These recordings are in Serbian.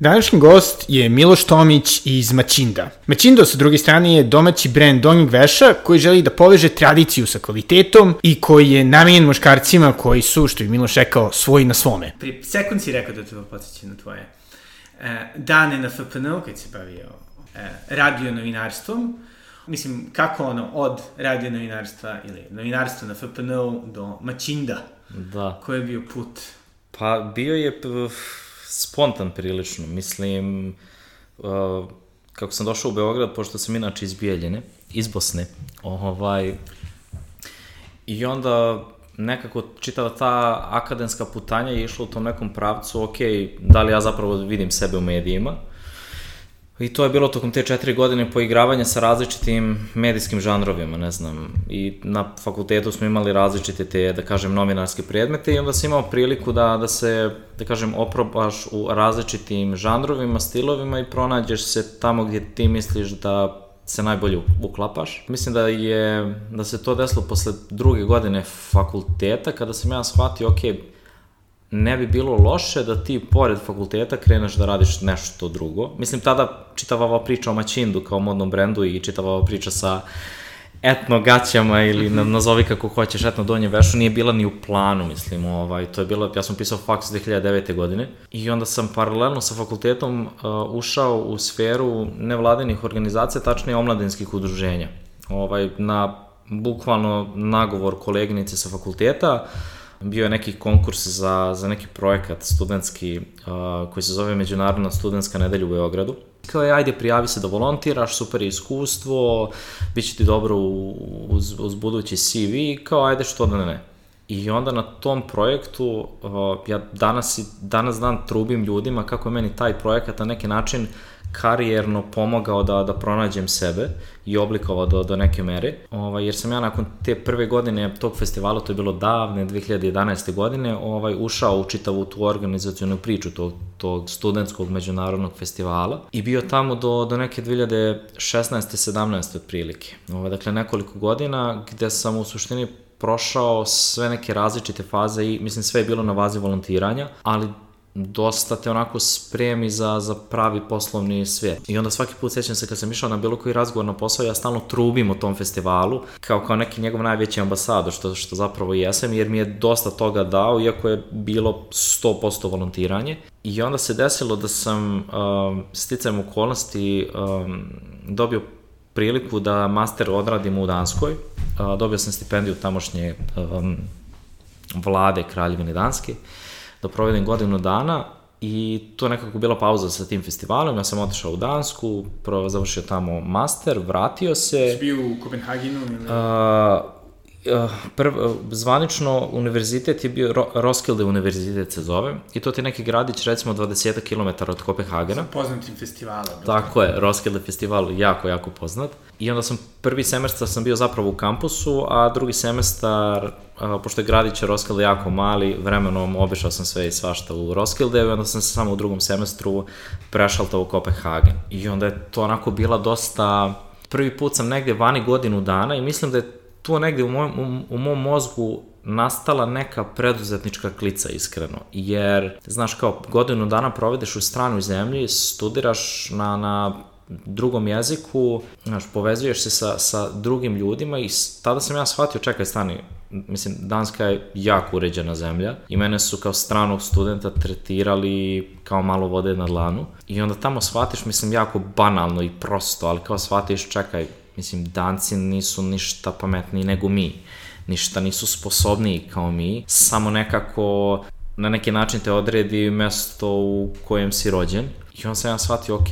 Današnji gost je Miloš Tomić iz Maćinda. Maćindo sa druge strane je domaći brend donjeg veša koji želi da poveže tradiciju sa kvalitetom i koji je namenjen muškarcima koji su, što je Miloš rekao, svoji na svome. Pri sekund si rekao da te podsjeća na tvoje e, dane na FPN-u kad si bavio e, radio novinarstvom. Mislim, kako ono, od radio novinarstva ili novinarstva na FPN-u do Maćinda. Da. Koji je bio put? Pa bio je spontan prilično. Mislim, uh, kako sam došao u Beograd, pošto sam inače iz Bijeljene, iz Bosne, ovaj, i onda nekako čitava ta akademska putanja je išla u tom nekom pravcu, ok, da li ja zapravo vidim sebe u medijima, I to je bilo tokom te četiri godine poigravanja sa različitim medijskim žanrovima, ne znam. I na fakultetu smo imali različite te, da kažem, novinarske predmete i onda sam imao priliku da, da se, da kažem, oprobaš u različitim žanrovima, stilovima i pronađeš se tamo gdje ti misliš da se najbolje uklapaš. Mislim da je, da se to desilo posle druge godine fakulteta, kada sam ja shvatio, ok, ne bi bilo loše da ti pored fakulteta kreneš da radiš nešto drugo. Mislim, tada čitava ova priča o Maćindu kao modnom brendu i čitava ova priča sa etno gaćama ili na, nazovi kako hoćeš etno donje vešu nije bila ni u planu, mislim, ovaj, to je bilo, ja sam pisao faks 2009. godine i onda sam paralelno sa fakultetom uh, ušao u sferu nevladinih organizacija, tačnije omladinskih udruženja. Ovaj, na bukvalno nagovor koleginice sa fakulteta, uh, bio je neki konkurs za, za neki projekat studentski uh, koji se zove Međunarodna studentska nedelja u Beogradu. Kao je, ajde, prijavi se da volontiraš, super iskustvo, bit će ti dobro uz, uz budući CV, kao, ajde, što da ne ne. I onda na tom projektu, uh, ja danas, danas dan trubim ljudima kako je meni taj projekat na neki način karijerno pomogao da, da pronađem sebe i oblikovao do, do neke mere, ovaj, jer sam ja nakon te prve godine tog festivala, to je bilo davne, 2011. godine, ovaj, ušao u čitavu tu organizacijonu priču tog, tog studentskog međunarodnog festivala i bio tamo do, do neke 2016. 17. otprilike. Ovaj, dakle, nekoliko godina gde sam u suštini prošao sve neke različite faze i mislim sve je bilo na vazi volontiranja, ali dosta te onako spremi za, za pravi poslovni svijet. I onda svaki put sećam se kad sam išao na bilo koji razgovor na posao, ja stalno trubim o tom festivalu, kao kao neki njegov najveći ambasador, što, što zapravo jesam, jer mi je dosta toga dao, iako je bilo 100% volontiranje. I onda se desilo da sam um, sticajem okolnosti um, dobio priliku da master odradim u Danskoj. Uh, dobio sam stipendiju tamošnje um, vlade Kraljevine Danske da provedem godinu dana i to je nekako bila pauza sa tim festivalom, ja sam otišao u Dansku, prvo završio tamo master, vratio se. Si bio u Kopenhagenu? Ili? Uh, prv, eh, zvanično univerzitet je bio, Roskilde univerzitet se zove, i to ti neki gradić recimo 20 km od Kopenhagena. Sa poznatim festivalom. Tako je, Roskilde festival jako, jako poznat. I onda sam, prvi semestar sam bio zapravo u kampusu, a drugi semestar, a, eh, pošto je gradić Roskilde jako mali, vremenom obišao sam sve i svašta u Roskilde, i onda sam se samo u drugom semestru prešaltao u Kopenhagen. I onda je to onako bila dosta... Prvi put sam negde vani godinu dana i mislim da je tu negde u mom, u, u mom mozgu nastala neka preduzetnička klica iskreno, jer znaš kao godinu dana provedeš u stranoj zemlji, studiraš na, na drugom jeziku, znaš, povezuješ se sa, sa drugim ljudima i tada sam ja shvatio, čekaj, stani, mislim, Danska je jako uređena zemlja i mene su kao stranog studenta tretirali kao malo vode na dlanu i onda tamo shvatiš, mislim, jako banalno i prosto, ali kao shvatiš, čekaj, Mislim, danci nisu ništa pametniji nego mi. Ništa nisu sposobniji kao mi. Samo nekako na neki način te odredi mesto u kojem si rođen. I on sam ja shvatio, ok,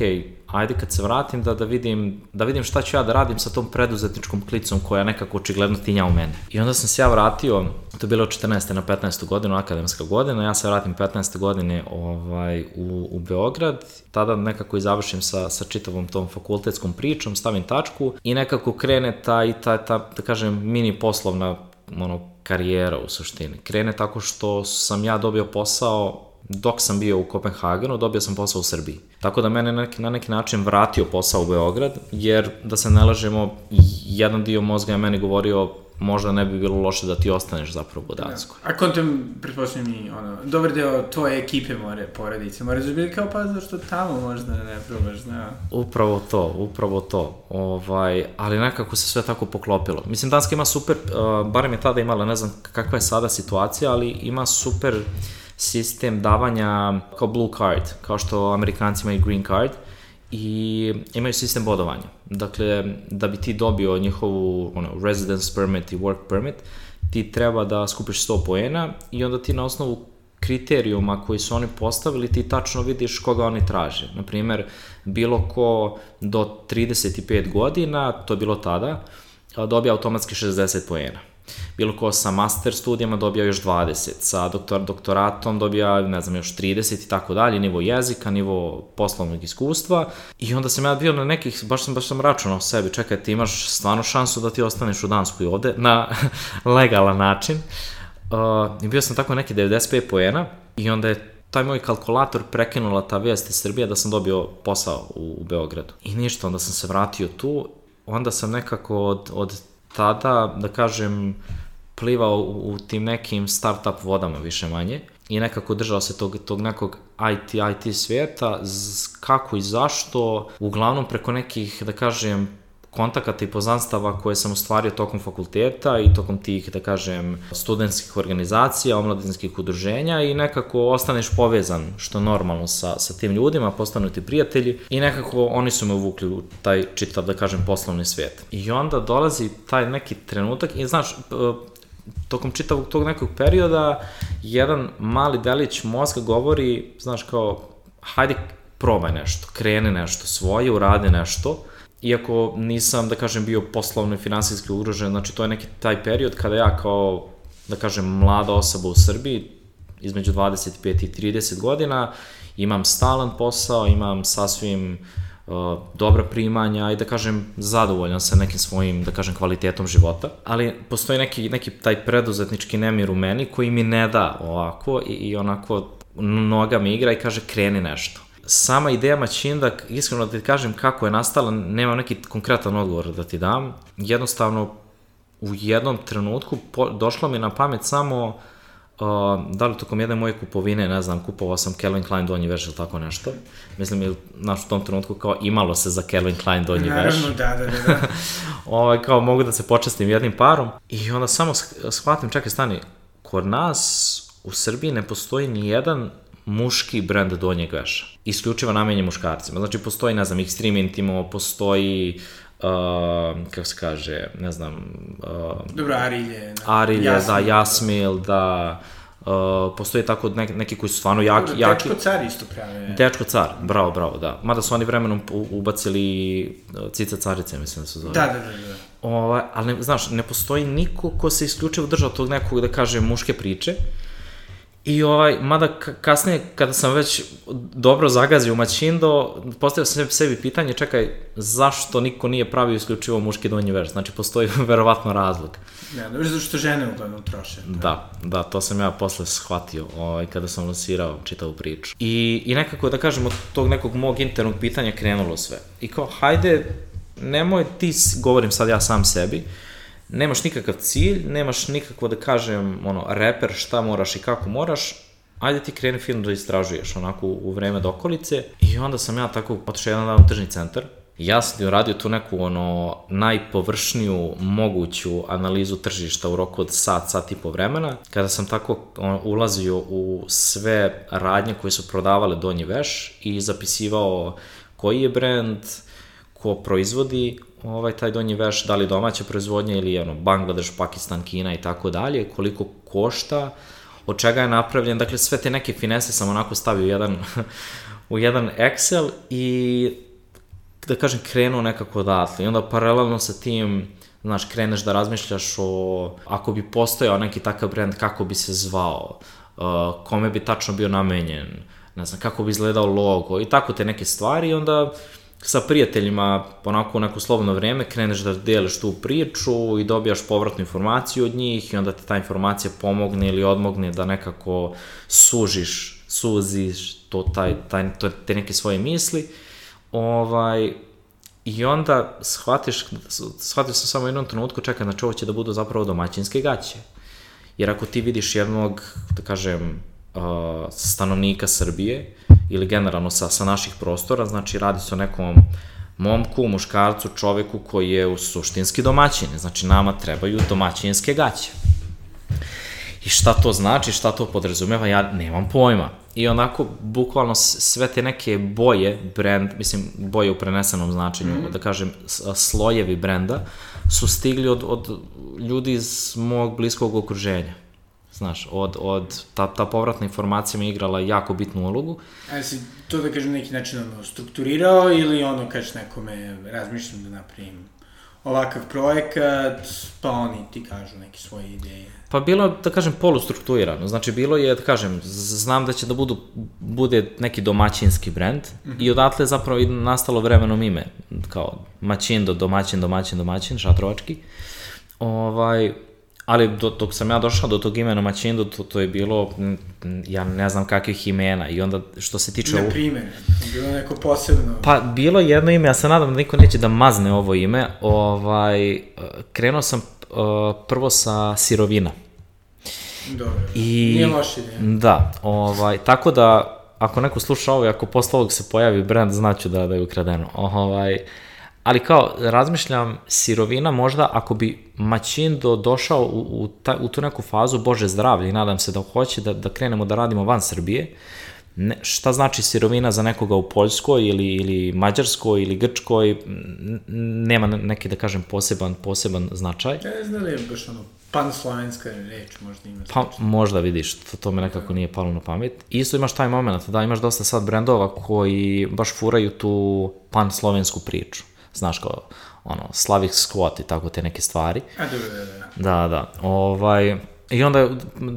ajde kad se vratim da, da, vidim, da vidim šta ću ja da radim sa tom preduzetničkom klicom koja nekako očigledno tinja u mene. I onda sam se ja vratio, to je bilo od 14. na 15. godinu, akademska godina, ja se vratim 15. godine ovaj, u, u Beograd, tada nekako i završim sa, sa čitavom tom fakultetskom pričom, stavim tačku i nekako krene ta i ta, ta da kažem, mini poslovna ono, karijera u suštini. Krene tako što sam ja dobio posao dok sam bio u Kopenhagenu, dobio sam posao u Srbiji. Tako da mene neki, na neki način vratio posao u Beograd, jer da se ne lažemo, jedan dio mozga je meni govorio možda ne bi bilo loše da ti ostaneš zapravo u Danskoj. Da. A kontem, pretpostavljam i ono, dobar deo tvoje ekipe more, porodice, moraš da biti kao pa zašto tamo možda ne probaš, zna. Upravo to, upravo to. Ovaj, ali nekako se sve tako poklopilo. Mislim, Danska ima super, uh, barem je tada imala, ne znam kakva je sada situacija, ali ima super sistem davanja kao blue card, kao što Amerikanci imaju green card, i imaju sistem bodovanja. Dakle, da bi ti dobio njihovu ono, residence permit i work permit, ti treba da skupiš 100 poena i onda ti na osnovu kriterijuma koji su oni postavili, ti tačno vidiš koga oni traže. Naprimer, bilo ko do 35 godina, to je bilo tada, dobija automatski 60 poena bilo ko sa master studijama dobija još 20, sa doktor, doktoratom dobija, ne znam, još 30 i tako dalje, nivo jezika, nivo poslovnog iskustva i onda sam ja bio na nekih, baš sam, baš sam računao sebi, čekaj, ti imaš stvarno šansu da ti ostaneš u Danskoj ovde na legalan način. Uh, I bio sam tako neki 95 poena i onda je taj moj kalkulator prekinula ta vijest iz Srbije da sam dobio posao u, u Beogradu. I ništa, onda sam se vratio tu, onda sam nekako od, od tada, da kažem, plivao u, u tim nekim startup vodama više manje i nekako držao se tog, tog nekog IT, IT svijeta, z, kako i zašto, uglavnom preko nekih, da kažem, kontakata i poznanstava koje sam ostvario tokom fakulteta i tokom tih, da kažem, studentskih organizacija, omladinskih udruženja i nekako ostaneš povezan, što normalno sa, sa tim ljudima, postanu ti prijatelji i nekako oni su me uvukli u taj čitav, da kažem, poslovni svijet. I onda dolazi taj neki trenutak i znaš, tokom čitavog tog nekog perioda jedan mali delić mozga govori, znaš kao, hajde probaj nešto, kreni nešto svoje, uradi nešto, iako nisam, da kažem, bio poslovno i finansijski ugrožen, znači to je neki taj period kada ja kao, da kažem, mlada osoba u Srbiji, između 25 i 30 godina, imam stalan posao, imam sasvim uh, dobra primanja i da kažem zadovoljan sa nekim svojim, da kažem, kvalitetom života, ali postoji neki, neki taj preduzetnički nemir u meni koji mi ne da ovako i, i onako noga mi igra i kaže kreni nešto sama ideja Maćindak, iskreno da ti kažem kako je nastala, nemam neki konkretan odgovor da ti dam. Jednostavno, u jednom trenutku po, došlo mi na pamet samo uh, da li tokom jedne moje kupovine, ne znam, kupovao sam Calvin Klein donji veš ili tako nešto. Mislim, znaš, u tom trenutku kao imalo se za Calvin Klein donji Naravno, veš. Naravno, da, da, da. da. ovaj, kao mogu da se počestim jednim parom. I onda samo shvatim, čekaj, stani, kod nas u Srbiji ne postoji ni jedan muški brend donjeg veša. Isključivo namenje muškarcima. Znači, postoji, ne znam, Extreme Intimo, postoji Uh, kako se kaže, ne znam... Uh, Dobro, Arilje. Da. Arilje, Jasmil, da, Jasmil, da... Uh, postoje tako neki, neki koji su stvarno jaki. Dobro, jaki. Dečko car isto prave. Dečko car, bravo, bravo, da. Mada su oni vremenom ubacili Cica carice, mislim da se zove. Da, da, da. da. Ovaj, ali, ne, znaš, ne postoji niko ko se isključivo držao tog nekog, da kaže, muške priče. I ovaj, mada kasnije, kada sam već dobro zagazio u Maćindo, postavio sam sebi pitanje, čekaj, zašto niko nije pravio isključivo muški donji veš? Znači, postoji verovatno razlog. Ne, da, zato što žene uglavnom troše. Da, da, to sam ja posle shvatio ovaj, kada sam lansirao čitavu priču. I, I nekako, da kažem, od tog nekog mog internog pitanja krenulo sve. I kao, hajde, nemoj ti, govorim sad ja sam sebi, uh, nemaš nikakav cilj, nemaš nikakvo da kažem, ono, reper šta moraš i kako moraš, ajde ti kreni film da istražuješ onako u vreme dokolice i onda sam ja tako otišao jedan dan u tržni centar ja sam uradio tu neku ono najpovršniju moguću analizu tržišta u roku od sat, sat i po vremena. Kada sam tako ono, ulazio u sve radnje koje su prodavale donji veš i zapisivao koji je brand, ko proizvodi ovaj taj donji veš, da li domaća proizvodnja ili ono, Bangladeš, Pakistan, Kina i tako dalje, koliko košta, od čega je napravljen, dakle sve te neke finese sam onako stavio u jedan, u jedan Excel i da kažem krenuo nekako odatle. I onda paralelno sa tim znaš, kreneš da razmišljaš o, ako bi postojao neki takav brand, kako bi se zvao, uh, kome bi tačno bio namenjen, ne znam, kako bi izgledao logo i tako te neke stvari i onda sa prijateljima onako u neko slobodno vreme kreneš da deliš tu priču i dobijaš povratnu informaciju od njih i onda ti ta informacija pomogne ili odmogne da nekako sužiš, suziš to, taj, taj, to, te neke svoje misli. Ovaj, I onda shvatiš, shvatio sam samo jednom trenutku, čekaj, znači ovo će da budu zapravo domaćinske gaće. Jer ako ti vidiš jednog, da kažem, uh, stanovnika Srbije ili generalno sa, sa naših prostora, znači radi se o nekom momku, muškarcu, čoveku koji je u suštinski domaćin. Znači nama trebaju domaćinske gaće. I šta to znači, šta to podrazumeva, ja nemam pojma. I onako, bukvalno sve te neke boje, brand, mislim, boje u prenesenom značenju, mm -hmm. da kažem, slojevi brenda, su stigli od, od ljudi iz mog bliskog okruženja. Znaš, od, od ta, ta povratna informacija mi igrala jako bitnu ulogu. A si to da kažem neki način ono, strukturirao ili ono kažeš nekome razmišljam da napravim ovakav projekat, pa oni ti kažu neke svoje ideje? Pa bilo, da kažem, polustrukturirano. Znači, bilo je, da kažem, znam da će da budu, bude neki domaćinski brend mm -hmm. i odatle je zapravo nastalo vremenom ime, kao Maćindo, domaćin, domaćin, domaćin, šatrovački. Ovaj, ali do, dok sam ja došao do tog imena Maćindo, to, to je bilo, ja ne znam kakvih imena i onda što se tiče... Na primjer, bilo neko posebno... Pa, bilo jedno ime, ja se nadam da niko neće da mazne ovo ime, ovaj, krenuo sam uh, prvo sa sirovina. Dobro, I, nije loš ideja. Da, ovaj, tako da, ako neko sluša ovo i ako posle ovog se pojavi brand, znaću da, da je ukradeno. Ovaj, uh, ali kao, razmišljam, sirovina možda, ako bi Maćindo došao u, u, ta, u tu neku fazu Bože zdravlje i nadam se da hoće da, da krenemo da radimo van Srbije, ne, šta znači sirovina za nekoga u Poljskoj ili, ili Mađarskoj ili Grčkoj, nema neki, da kažem, poseban, poseban značaj. Ja ne znam da je baš ono panslovenska reč možda ima. Pa možda vidiš, to, to me nekako nije palo na pamet. Isto imaš taj moment, da imaš dosta sad brendova koji baš furaju tu panslovensku priču znaš kao, ono, Slavic Squat i tako te neke stvari. A, dobro, da, da. Da, da. Ovaj, I onda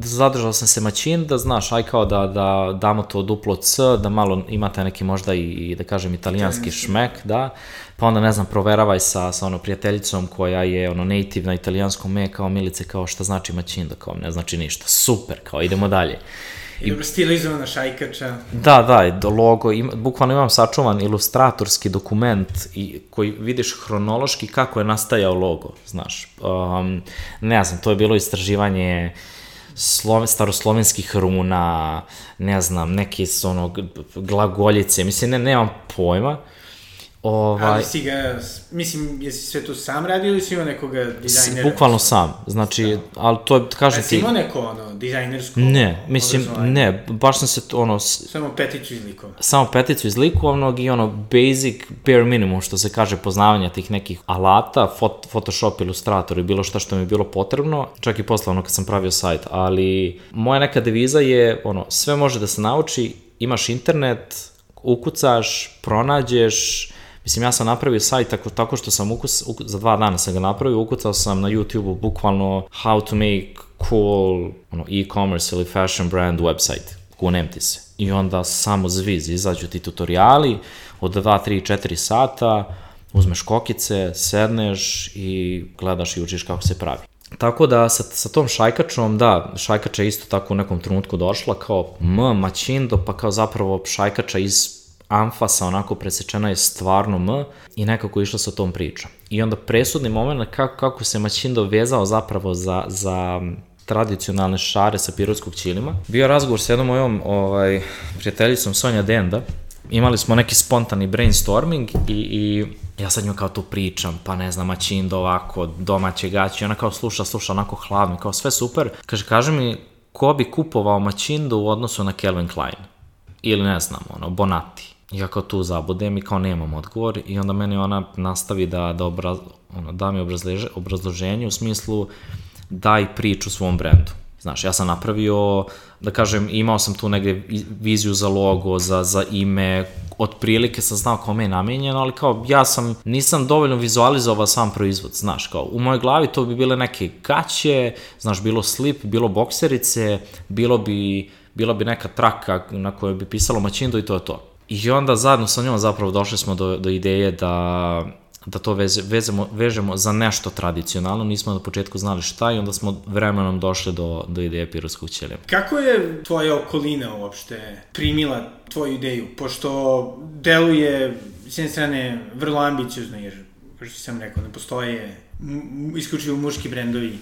zadržao sam se maćin da znaš, aj kao da, da damo to duplo C, da malo imate neki možda i, da kažem, italijanski šmek, da. Pa onda, ne znam, proveravaj sa, sa ono prijateljicom koja je ono native na italijanskom me, kao milice, kao šta znači maćin, da kao ne znači ništa. Super, kao idemo dalje. I dobro stilizovana šajkača. Da, da, logo, ima, bukvalno imam sačuvan ilustratorski dokument i koji vidiš hronološki kako je nastajao logo, znaš. Um, ne znam, to je bilo istraživanje slove, staroslovenskih runa, ne znam, neke su ono glagoljice, mislim, ne, nemam pojma. Ovaj, Ali si ga, mislim, jesi sve to sam radio ili si imao nekoga dizajnera? Bukvalno sam, znači, da. ali to je, kažem ti... ti... imao neko, ono, dizajnersko Ne, mislim, ne, baš sam se, ono... Samo peticu iz likovnog. Samo peticu iz likovnog i ono, basic, bare minimum, što se kaže, poznavanja tih nekih alata, fot, Photoshop, Illustrator i bilo šta što mi je bilo potrebno, čak i posle ono kad sam pravio sajt, ali moja neka deviza je, ono, sve može da se nauči, imaš internet, ukucaš, pronađeš, Mislim, ja sam napravio sajt tako, tako što sam ukus, ukus, za dva dana sam ga napravio, ukucao sam na YouTube-u bukvalno how to make cool ono, e-commerce ili fashion brand website. Kunem ti se. I onda samo zviz, izađu ti tutoriali od 2, 3, 4 sata, uzmeš kokice, sedneš i gledaš i učiš kako se pravi. Tako da sa, sa tom šajkačom, da, šajkača je isto tako u nekom trenutku došla kao M, maćindo, pa kao zapravo šajkača iz amfasa onako presečena je stvarno M i nekako išla sa tom pričom. I onda presudni moment kako, kako se Maćindo vezao zapravo za, za tradicionalne šare sa pirotskog ćilima. Bio razgovor sa jednom mojom ovaj, prijateljicom Sonja Denda, imali smo neki spontani brainstorming i, i ja sad nju kao tu pričam, pa ne znam, Maćindo ovako, domaće gaće, ona kao sluša, sluša onako hladno, kao sve super. Kaže, kaže mi, ko bi kupovao Maćindo u odnosu na Calvin Klein? Ili ne znam, ono, Bonati ja kao tu zabudem i kao nemam odgovor i onda meni ona nastavi da, da, obraz, ono, da mi obrazleže, obrazloženje u smislu daj priču svom brendu. Znaš, ja sam napravio, da kažem, imao sam tu negde viziju za logo, za, za ime, otprilike sam znao kome je namenjeno, ali kao ja sam, nisam dovoljno vizualizovao sam proizvod, znaš, kao u mojoj glavi to bi bile neke gaće, znaš, bilo slip, bilo bokserice, bilo bi, bilo bi neka traka na kojoj bi pisalo maćindo i to je to. I onda zajedno sa njom zapravo došli smo do, do ideje da da to veze, vezemo, vežemo za nešto tradicionalno, nismo na početku znali šta i onda smo vremenom došli do, do ideje pirotskog ćelija. Kako je tvoja okolina uopšte primila tvoju ideju? Pošto deluje s jedne strane vrlo ambiciozno, jer, kao što sam rekao, ne postoje isključivo muški brendovi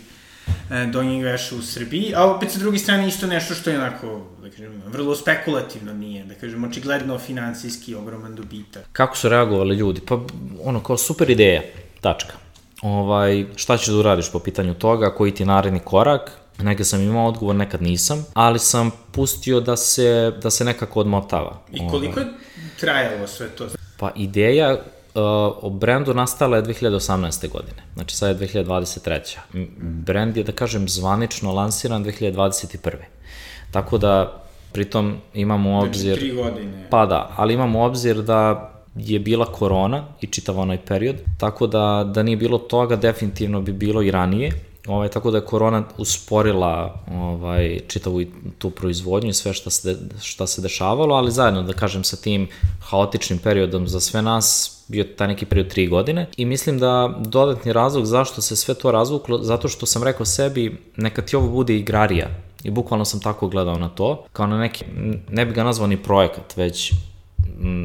e, donjeg veša u Srbiji, a opet sa druge strane isto nešto što je onako, da kažem, vrlo spekulativno nije, da kažem, očigledno finansijski ogroman dobitak. Kako su reagovali ljudi? Pa, ono, kao super ideja, tačka. Ovaj, šta ćeš da uradiš po pitanju toga, koji ti naredni korak, Nekad sam imao odgovor, nekad nisam, ali sam pustio da se, da se nekako odmotava. I koliko je trajalo sve to? Pa ideja o brendu nastala je 2018. godine, znači sad je 2023. Brend je, da kažem, zvanično lansiran 2021. Tako da, pritom imamo Znači, obzir... tri godine. Pa da, ali imamo obzir da je bila korona i čitav onaj period, tako da, da nije bilo toga, definitivno bi bilo i ranije, Ovaj, tako da je korona usporila ovaj, čitavu tu proizvodnju i sve šta se, de, šta se dešavalo, ali zajedno, da kažem, sa tim haotičnim periodom za sve nas bio taj neki period tri godine i mislim da dodatni razlog zašto se sve to razvuklo, zato što sam rekao sebi neka ti ovo bude igrarija. I bukvalno sam tako gledao na to, kao na neki, ne bi ga nazvao ni projekat, već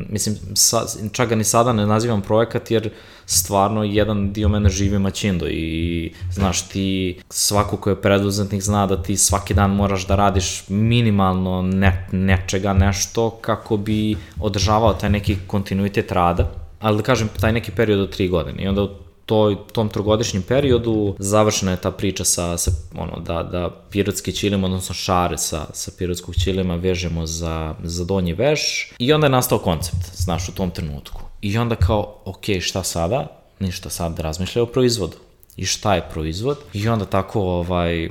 mislim, sa, čak ga ni sada ne nazivam projekat jer stvarno jedan dio mene živi maćindo i znaš ti svako ko je preduzetnik zna da ti svaki dan moraš da radiš minimalno ne, nečega nešto kako bi održavao taj neki kontinuitet rada ali da kažem taj neki period od tri godine i onda u toj, tom trogodišnjem periodu završena je ta priča sa, sa ono, da, da pirotski ćilim, odnosno šare sa, sa pirotskog ćilima vežemo za, za donji veš i onda je nastao koncept, znaš, u tom trenutku. I onda kao, ok, šta sada? Ništa sad razmišljaju o proizvodu. I šta je proizvod? I onda tako, ovaj,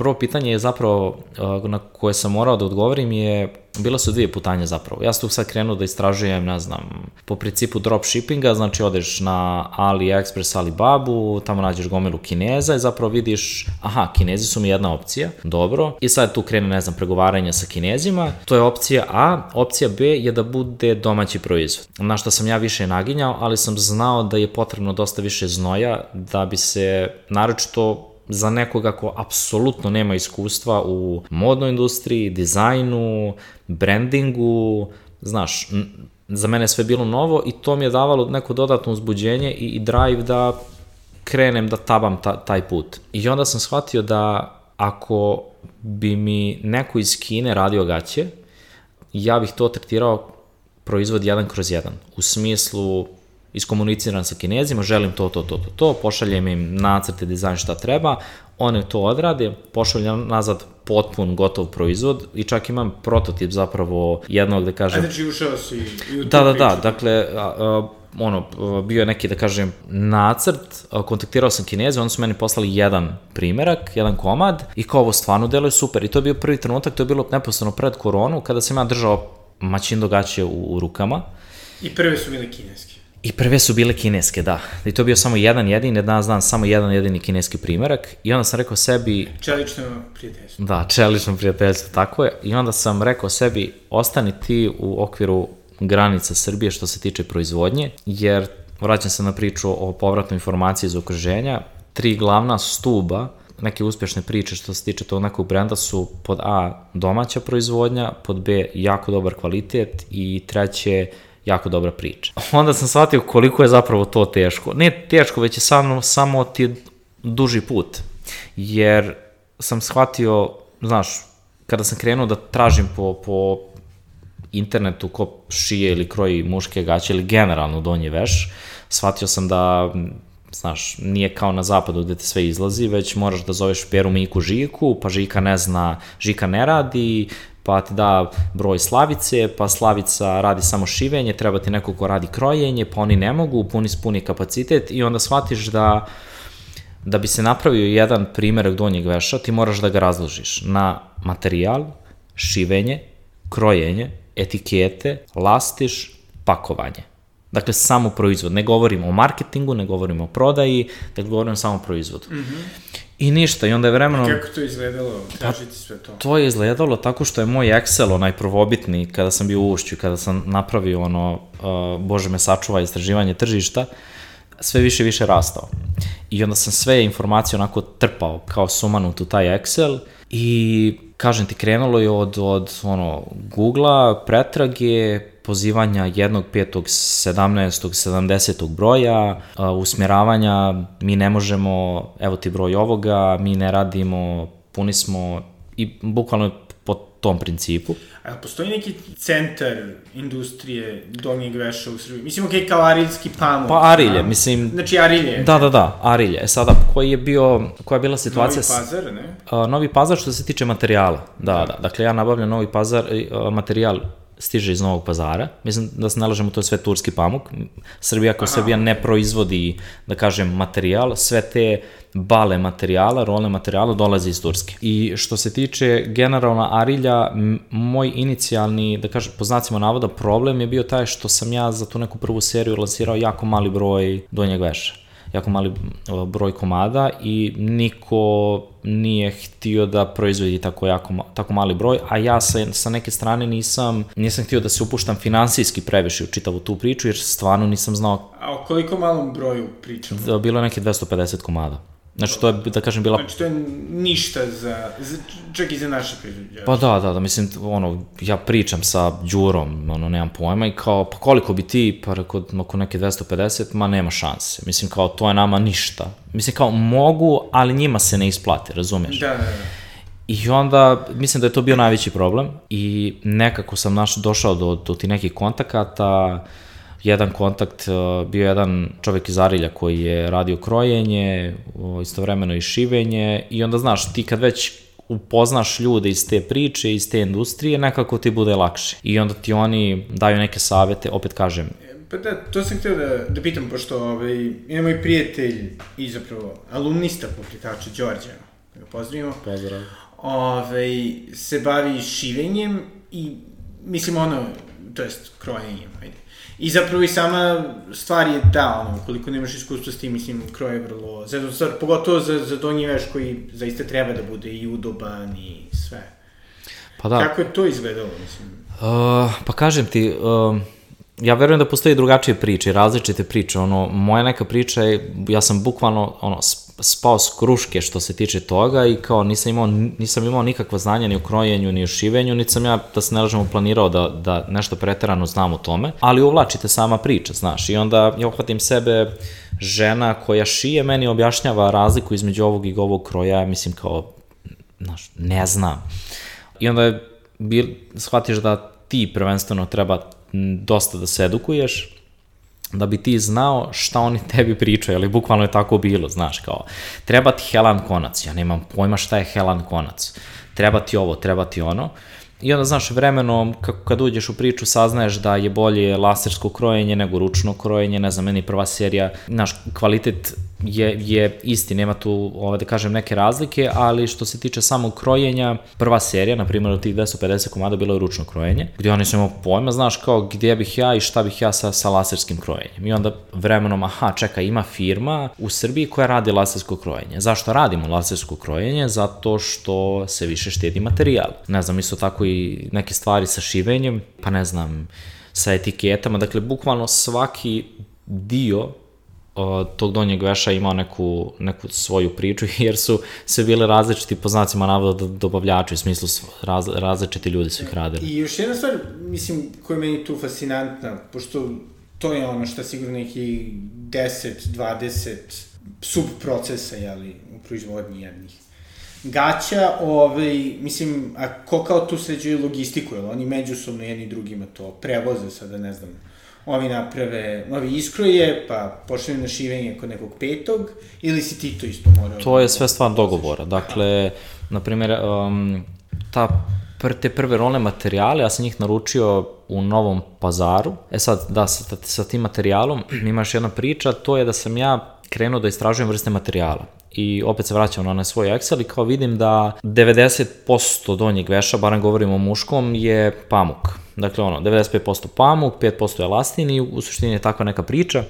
prvo pitanje je zapravo na koje sam morao da odgovorim je bila su dvije putanja zapravo. Ja sam tu sad krenuo da istražujem, ne znam, po principu dropshippinga, znači odeš na AliExpress, Alibabu, tamo nađeš gomilu Kineza i zapravo vidiš, aha, Kinezi su mi jedna opcija, dobro, i sad tu krene, ne znam, pregovaranje sa Kinezima, to je opcija A, opcija B je da bude domaći proizvod. Na što sam ja više naginjao, ali sam znao da je potrebno dosta više znoja da bi se, naročito za nekoga ko apsolutno nema iskustva u modnoj industriji, dizajnu, brandingu, znaš, za mene sve bilo novo i to mi je davalo neko dodatno uzbuđenje i, i drive da krenem da tabam ta, taj put. I onda sam shvatio da ako bi mi neko iz Kine radio gaće, ja bih to tretirao proizvod jedan kroz jedan. U smislu, iskomuniciram sa kinezima, želim to, to, to, to, to, pošaljem im nacrte, dizajn šta treba, one to odrade, pošaljem nazad potpun gotov proizvod i čak imam prototip zapravo jednog da kažem... Ajde, znači ušao si i u Da, da, da, dakle, a, a, ono, bio je neki, da kažem, nacrt, kontaktirao sam Kineze, oni su meni poslali jedan primerak, jedan komad i kao ovo stvarno deluje super i to je bio prvi trenutak, to je bilo neposledno pred koronu, kada sam ja držao maćin dogaće u, u rukama. I prve su bile kineske. I prve su bile kineske, da. I to je bio samo jedan jedini, danas znam samo jedan jedini kineski primerak. I onda sam rekao sebi... Čelično prijateljstvo. Da, čelično prijateljstvo, tako je. I onda sam rekao sebi, ostani ti u okviru granica Srbije što se tiče proizvodnje, jer vraćam se na priču o povratnoj informaciji iz okruženja. Tri glavna stuba neke uspešne priče što se tiče tog nekog brenda su pod A domaća proizvodnja, pod B jako dobar kvalitet i treće jako dobra priča. Onda sam shvatio koliko je zapravo to teško. Ne teško, već je samo, samo ti duži put. Jer sam shvatio, znaš, kada sam krenuo da tražim po, po internetu ko šije ili kroji muške gaće ili generalno donji veš, shvatio sam da znaš, nije kao na zapadu gde te sve izlazi, već moraš da zoveš Peru Miku Žiku, pa Žika ne zna, Žika ne radi, pa ti da broj Slavice, pa Slavica radi samo šivenje, treba ti neko ko radi krojenje, pa oni ne mogu, puni spuni kapacitet i onda shvatiš da da bi se napravio jedan primjerak donjeg veša, ti moraš da ga razložiš na materijal, šivenje, krojenje, etikete, lastiš, pakovanje. Dakle, samo proizvod. Ne govorimo o marketingu, ne govorimo o prodaji, dakle, govorimo samo o proizvodu. Mm -hmm. I ništa, i onda je vremenom... Kako to izgledalo? Kažite sve to. To je izgledalo tako što je moj Excel, onaj prvobitni, kada sam bio u ušću, kada sam napravio ono, uh, Bože me sačuva, istraživanje tržišta, sve više i više rastao. I onda sam sve informacije onako trpao kao sumanut u taj Excel i kažem ti, krenulo je od, od ono, Google-a, pretrage, pozivanja jednog, petog, sedamnaestog, sedamdesetog broja, a, usmjeravanja, mi ne možemo, evo ti broj ovoga, mi ne radimo, puni smo i bukvalno tom principu. A postoji neki centar industrije donjeg veša u Srbiji? Mislim, okej, okay, kao Ariljski pamuk. Pa Arilje, mislim... Znači Arilje. Da, da, da, Arilje. E sada, koji je bio, koja je bila situacija... Novi pazar, ne? A, novi pazar što se tiče materijala, da, da. Dakle, ja nabavljam novi pazar, a, materijal stiže iz Novog pazara. Mislim da se nalažemo, to je sve turski pamuk. Srbija kao Srbija ne proizvodi, da kažem, materijal. Sve te bale materijala, rolne materijala dolaze iz Turske. I što se tiče generalna Arilja, moj inicijalni, da kažem, po znacima navoda, problem je bio taj što sam ja za tu neku prvu seriju lansirao jako mali broj donjeg veša jako mali broj komada i niko nije htio da proizvodi tako, jako, tako mali broj, a ja sa, sa neke strane nisam, nisam htio da se upuštam finansijski previše u čitavu tu priču, jer stvarno nisam znao... A o koliko malom broju pričamo? Da, bilo je neke 250 komada. Znači, to je, da kažem, bila... Znači, to je ništa za, za čak i za naše proizvođače. Pa da, da, da, mislim, ono, ja pričam sa Đurom, ono, nemam pojma, i kao, pa koliko bi ti, pa rekao, oko neke 250, ma nema šanse. Mislim, kao, to je nama ništa. Mislim, kao, mogu, ali njima se ne isplati, razumeš? Da, da, da. I onda, mislim da je to bio najveći problem i nekako sam naš, došao do, do ti nekih kontakata, uh, jedan kontakt, uh, bio jedan čovek iz Arilja koji je radio krojenje, istovremeno i šivenje i onda znaš, ti kad već upoznaš ljude iz te priče, iz te industrije, nekako ti bude lakše. I onda ti oni daju neke savete, opet kažem, Pa da, to sam htio da, da pitam, pošto ovaj, imamo i prijatelj i zapravo alumnista pokretača Đorđa, da ga pozdravimo. Pozdrav. Ovaj, se bavi šivenjem i, mislim, ono, to jest krojenjem, ajde. I zapravo i sama stvar je da, ono, koliko nemaš iskustva s tim, mislim, kroj je vrlo... Zato, stvar, pogotovo za, za donji veš koji zaista treba da bude i udoban i sve. Pa da. Kako je to izgledalo, mislim? Uh, pa kažem ti, uh, ja verujem da postoji drugačije priče, različite priče, ono, moja neka priča je, ja sam bukvalno, ono, spao s kruške što se tiče toga i kao nisam imao, nisam imao nikakva znanja ni u krojenju, ni u šivenju, niti sam ja, da se ne lažemo, planirao da, da nešto preterano znam o tome, ali uvlačite sama priča, znaš, i onda ja uhvatim sebe, žena koja šije meni objašnjava razliku između ovog i ovog kroja, mislim kao, znaš, ne znam. I onda je, bil, shvatiš da ti prvenstveno treba dosta da se edukuješ, da bi ti znao šta oni tebi pričaju, ali bukvalno je tako bilo, znaš, kao, treba ti helan konac, ja nemam pojma šta je helan konac, treba ti ovo, treba ti ono, I onda, znaš, vremenom, kako kad uđeš u priču, saznaješ da je bolje lasersko krojenje nego ručno krojenje, ne znam, meni prva serija, naš kvalitet je, je isti, nema tu, ovaj, da kažem, neke razlike, ali što se tiče samog krojenja, prva serija, na primjer, od tih 250 komada bilo je ručno krojenje, gdje oni su imao pojma, znaš, kao gdje bih ja i šta bih ja sa, sa laserskim krojenjem. I onda vremenom, aha, čekaj, ima firma u Srbiji koja radi lasersko krojenje. Zašto radimo lasersko krojenje? Zato što se više štedi materijal. Ne znam, isto tako i neke stvari sa šivenjem, pa ne znam, sa etiketama, dakle, bukvalno svaki dio tog donjeg veša imao neku, neku svoju priču, jer su sve bile različiti po znacima navoda dobavljači, u smislu raz, različiti ljudi su ih radili. I još jedna stvar, mislim, koja je meni tu fascinantna, pošto to je ono što sigurno neki 10, 20 subprocesa, jeli, u proizvodnji jednih gaća, ovaj, mislim, a ko kao tu sređuje logistiku, jel oni međusobno jedni drugima to prevoze, sada ne znam, ovi naprave, ovi iskroje, pa počne na šivenje kod nekog petog, ili si ti to isto morao? To je sve stvar dogovora. Dakle, na primjer, um, ta pr te prve rolne materijale, ja sam njih naručio u Novom pazaru. E sad, da, sa, sa tim materijalom imaš jedna priča, to je da sam ja krenuo da istražujem vrste materijala. I opet se vraćam na svoj Excel i kao vidim da 90% donjeg veša, barem govorimo o muškom, je pamuk. Dakle, ono, 95% pamuk, 5% elastin i u suštini je takva neka priča.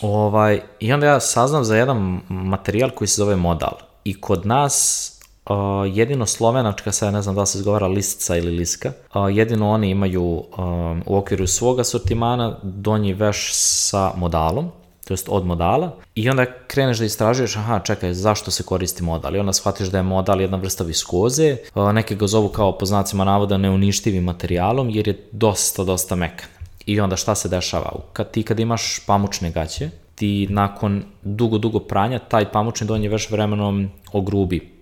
Ovaj, I onda ja saznam za jedan materijal koji se zove modal. I kod nas uh, jedino slovenačka, sad ne znam da se izgovara listica ili liska, uh, jedino oni imaju um, u okviru svog asortimana donji veš sa modalom to jest od modala, i onda kreneš da istražuješ, aha, čekaj, zašto se koristi modal, i onda shvatiš da je modal jedna vrsta viskoze, neke ga zovu kao po znacima navoda neuništivim materijalom, jer je dosta, dosta mekan. I onda šta se dešava? Kad ti kad imaš pamučne gaće, ti nakon dugo, dugo pranja, taj pamučni donji veš vremenom ogrubi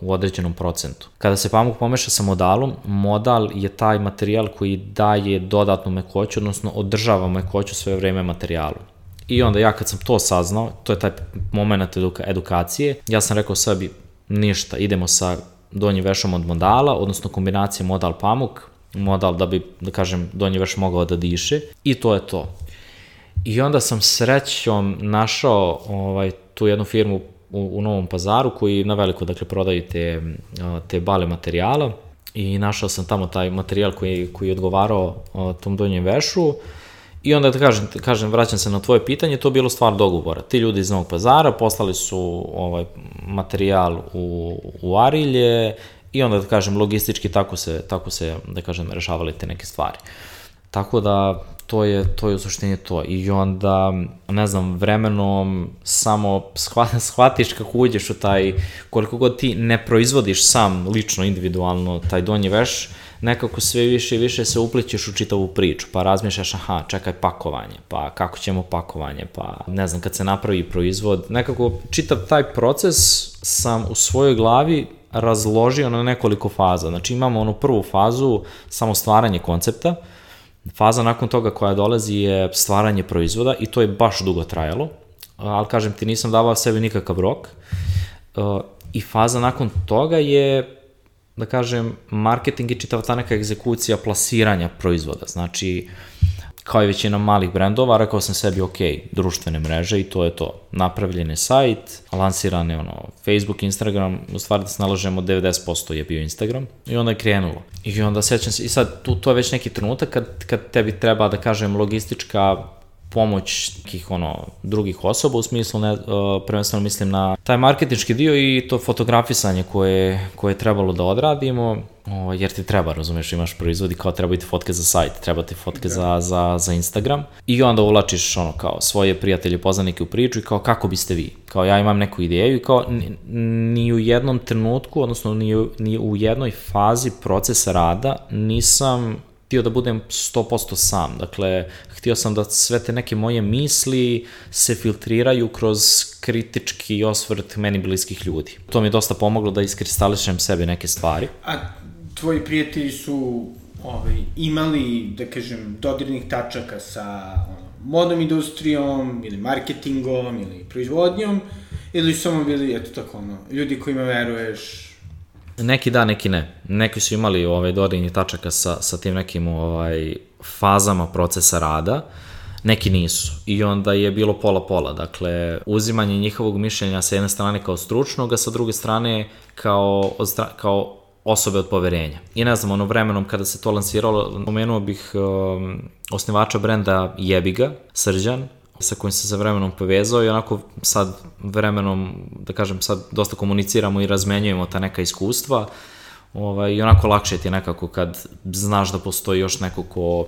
u određenom procentu. Kada se pamuk pomeša sa modalom, modal je taj materijal koji daje dodatnu mekoću, odnosno održava mekoću sve vreme materijalu. I onda ja kad sam to saznao, to je taj moment eduka, edukacije, ja sam rekao sebi, ništa, idemo sa donjim vešom od modala, odnosno kombinacija modal pamuk, modal da bi, da kažem, donji veš mogao da diše. I to je to. I onda sam srećom našao ovaj, tu jednu firmu u, u Novom pazaru koji na veliko dakle prodaju te, te bale materijala. I našao sam tamo taj materijal koji, koji je odgovarao tom donjem vešu I onda da kažem, kažem, vraćam se na tvoje pitanje, to je bilo stvar dogovora. Ti ljudi iz Novog pazara poslali su ovaj materijal u, u Arilje i onda da kažem logistički tako se, tako se da kažem rešavali te neke stvari. Tako da to je, to je u suštini to. I onda, ne znam, vremenom samo shvatiš kako uđeš u taj, koliko god ti ne proizvodiš sam, lično, individualno, taj donji veš, nekako sve više i više se uplićeš u čitavu priču, pa razmišljaš, aha, čekaj pakovanje, pa kako ćemo pakovanje, pa ne znam, kad se napravi proizvod, nekako čitav taj proces sam u svojoj glavi razložio na nekoliko faza. Znači imamo onu prvu fazu, samo stvaranje koncepta, Faza nakon toga koja dolazi je stvaranje proizvoda i to je baš dugo trajalo, ali kažem ti nisam davao sebi nikakav rok. I faza nakon toga je, da kažem, marketing i čitava ta neka egzekucija plasiranja proizvoda. Znači, kao i većina malih brendova, rekao sam sebi, ok, društvene mreže i to je to. Napravljen je sajt, lansiran je ono, Facebook, Instagram, u stvari da se nalažemo 90% je bio Instagram i onda je krenulo. I onda sećam se, i sad tu, to je već neki trenutak kad, kad tebi treba, da kažem, logistička pomoć nekih ono drugih osoba u smislu ne, uh, prvenstveno mislim na taj marketinški dio i to fotografisanje koje, koje je trebalo da odradimo o, jer ti treba, razumeš, imaš proizvodi kao treba ti fotke za sajt, treba ti fotke da. za, za, za Instagram i onda uvlačiš ono kao svoje prijatelje, poznanike u priču i kao kako biste vi, kao ja imam neku ideju i kao ni, ni u jednom trenutku, odnosno ni ni u jednoj fazi procesa rada nisam htio da budem 100% sam. Dakle, htio sam da sve te neke moje misli se filtriraju kroz kritički osvrt meni bliskih ljudi. To mi je dosta pomoglo da iskristališem sebi neke stvari. A tvoji prijatelji su ovaj, imali, da kažem, dodirnih tačaka sa ono, modnom industrijom ili marketingom ili proizvodnjom ili su samo bili, eto tako, ono, ljudi kojima veruješ, Neki da, neki ne. Neki su imali ovaj, dodirnih tačaka sa, sa tim nekim ovaj, fazama procesa rada, neki nisu. I onda je bilo pola-pola. Dakle, uzimanje njihovog mišljenja sa jedne strane kao stručnog, a sa druge strane kao, kao osobe od poverenja. I ne znam, ono vremenom kada se to lansiralo, pomenuo bih um, osnivača brenda Jebiga, Srđan, sa kojim se sa vremenom povezao i onako sad vremenom, da kažem, sad dosta komuniciramo i razmenjujemo ta neka iskustva ovaj, i onako lakše ti nekako kad znaš da postoji još neko ko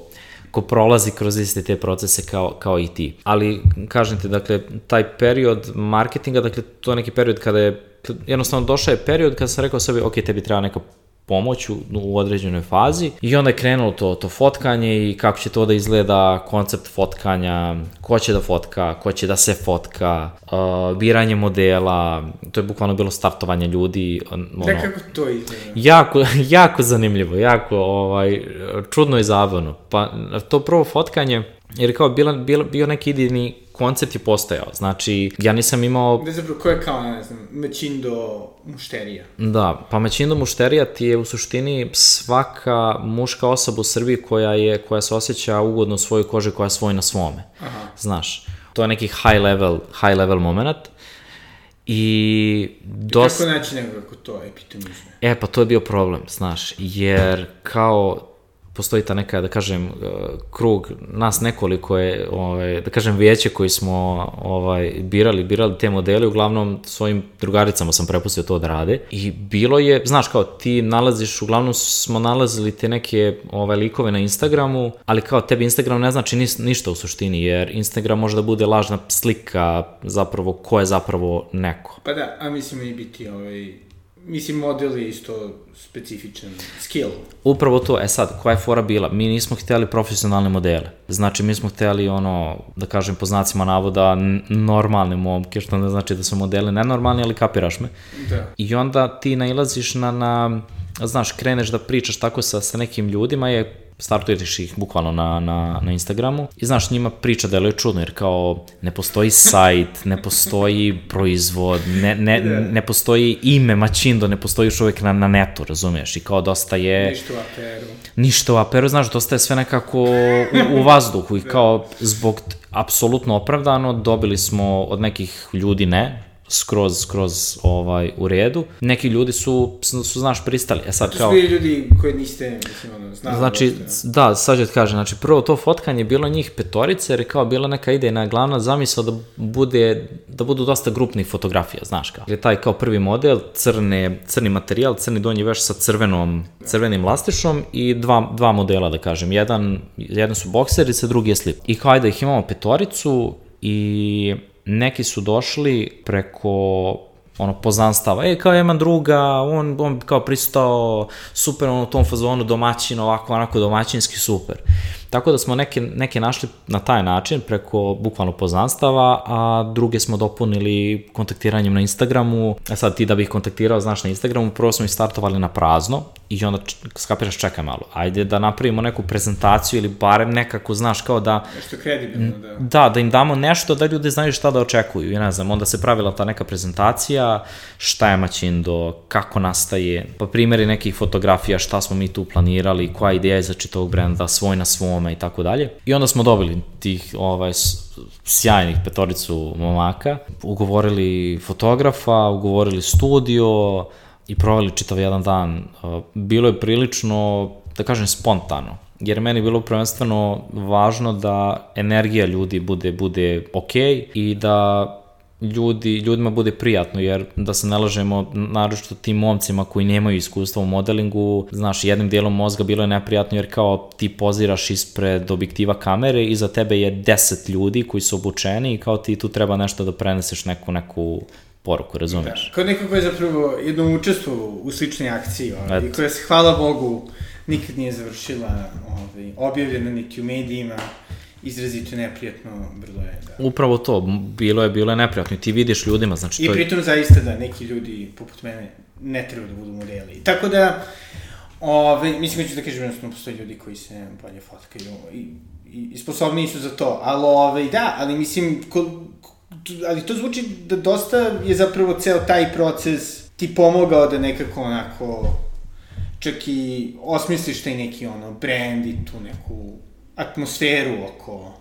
ko prolazi kroz iste te procese kao, kao i ti. Ali, kažem ti, dakle, taj period marketinga, dakle, to je neki period kada je, jednostavno došao je period kada sam rekao sebi, ok, tebi treba neka pomoć u, u određenoj fazi i onda je krenulo to, to fotkanje i kako će to da izgleda, koncept fotkanja, ko će da fotka, ko će da se fotka, uh, biranje modela, to je bukvalno bilo startovanje ljudi. Ono, da, kako to izgleda? Jako, jako zanimljivo, jako ovaj, čudno i zabavno. Pa to prvo fotkanje, jer kao bila, bila, bio neki idejni koncept je postojao. Znači, ja nisam imao... Da zapravo, ko je kao, ne znam, mećindo mušterija? Da, pa mećindo mušterija ti je u suštini svaka muška osoba u Srbiji koja je, koja se osjeća ugodno u svojoj koži, koja je svoj na svome. Aha. Znaš, to je neki high level, high level moment. I dosta... I kako naći nekako to epitomizme? E, pa to je bio problem, znaš, jer kao postoji ta neka, da kažem, krug, nas nekoliko je, ovaj, da kažem, vijeće koji smo ovaj, birali, birali te modele, uglavnom svojim drugaricama sam prepustio to da rade i bilo je, znaš, kao ti nalaziš, uglavnom smo nalazili te neke ovaj, likove na Instagramu, ali kao tebi Instagram ne znači ni, ništa u suštini, jer Instagram može da bude lažna slika zapravo ko je zapravo neko. Pa da, a mislim i biti ovaj, mislim, model je isto specifičan skill. Upravo to, e sad, koja je fora bila? Mi nismo hteli profesionalne modele. Znači, mi smo hteli ono, da kažem po znacima navoda, normalne momke, što ne znači da su modele nenormalni, ali kapiraš me. Da. I onda ti nailaziš na, na znaš, kreneš da pričaš tako sa, sa nekim ljudima, je startuješ ih bukvalno na, na, na Instagramu i znaš, njima priča da je čudno, jer kao ne postoji sajt, ne postoji proizvod, ne, ne, ne postoji ime Mačindo, ne postoji još uvek na, na netu, razumiješ, i kao dosta je... Ništa u aperu. Ništa u aperu, znaš, dosta je sve nekako u, u vazduhu i kao zbog apsolutno opravdano dobili smo od nekih ljudi ne, skroz, skroz ovaj, u redu. Neki ljudi su, su, znaš, pristali. E sad, kao... To su ljudi koje niste, mislim, ono, znali. Znači, dosta. da, sad ću ti kažem, znači, prvo to fotkanje je bilo njih petorice, jer je kao bila neka idejna glavna zamisla da bude, da budu dosta grupnih fotografija, znaš kao. Je taj kao prvi model, crne, crni materijal, crni donji veš sa crvenom, crvenim lastišom i dva, dva modela, da kažem. Jedan, jedan su bokserice, drugi je slip. I kao ajde, ih imamo petoricu i neki su došli preko ono, poznanstava, e, kao imam druga, on, on kao pristao super on u tom fazonu domaćin, ovako, onako domaćinski super. Tako da smo neke, neke našli na taj način, preko bukvalno poznanstava, a druge smo dopunili kontaktiranjem na Instagramu. E sad ti da bih kontaktirao, znaš, na Instagramu, prvo smo ih startovali na prazno i onda skapiraš, čekaj malo, ajde da napravimo neku prezentaciju ili barem nekako, znaš, kao da... Nešto kredibilno, da. Da, da im damo nešto da ljudi znaju šta da očekuju. I ne znam, onda se pravila ta neka prezentacija, šta je Maćindo, kako nastaje, pa primjeri nekih fotografija, šta smo mi tu planirali, koja ideja je za čitavog brenda, svoj na svome i tako dalje. I onda smo dobili tih ovaj, sjajnih petoricu momaka, ugovorili fotografa, ugovorili studio i proveli čitav jedan dan. Bilo je prilično, da kažem, spontano jer meni je bilo prvenstveno važno da energija ljudi bude bude ok i da ljudi, ljudima bude prijatno, jer da se ne lažemo, naročito tim momcima koji nemaju iskustva u modelingu, znaš, jednim dijelom mozga bilo je neprijatno jer kao ti poziraš ispred objektiva kamere i za tebe je 10 ljudi koji su obučeni i kao ti tu treba nešto da preneseš neku, neku poruku, razumeš? Da. Kao neko ko je zapravo jednom učestvovao u sličnoj akciji ovaj, i koja se, hvala Bogu, nikad nije završila ovaj, objavljena niti u medijima, izrazito neprijatno vrlo je, da. Upravo to, bilo je, bilo je neprijatno i ti vidiš ljudima, znači I to je... pritom zaista da neki ljudi poput mene ne treba da budu modeli. Tako da, ove, mislim da ću da kažem, jednostavno postoje ljudi koji se bolje fotkaju i, i, i sposobniji su za to, ali ove, da, ali mislim, ko, ali to zvuči da dosta je zapravo ceo taj proces ti pomogao da nekako onako čak i osmisliš taj neki ono brand i tu neku atmosferu oko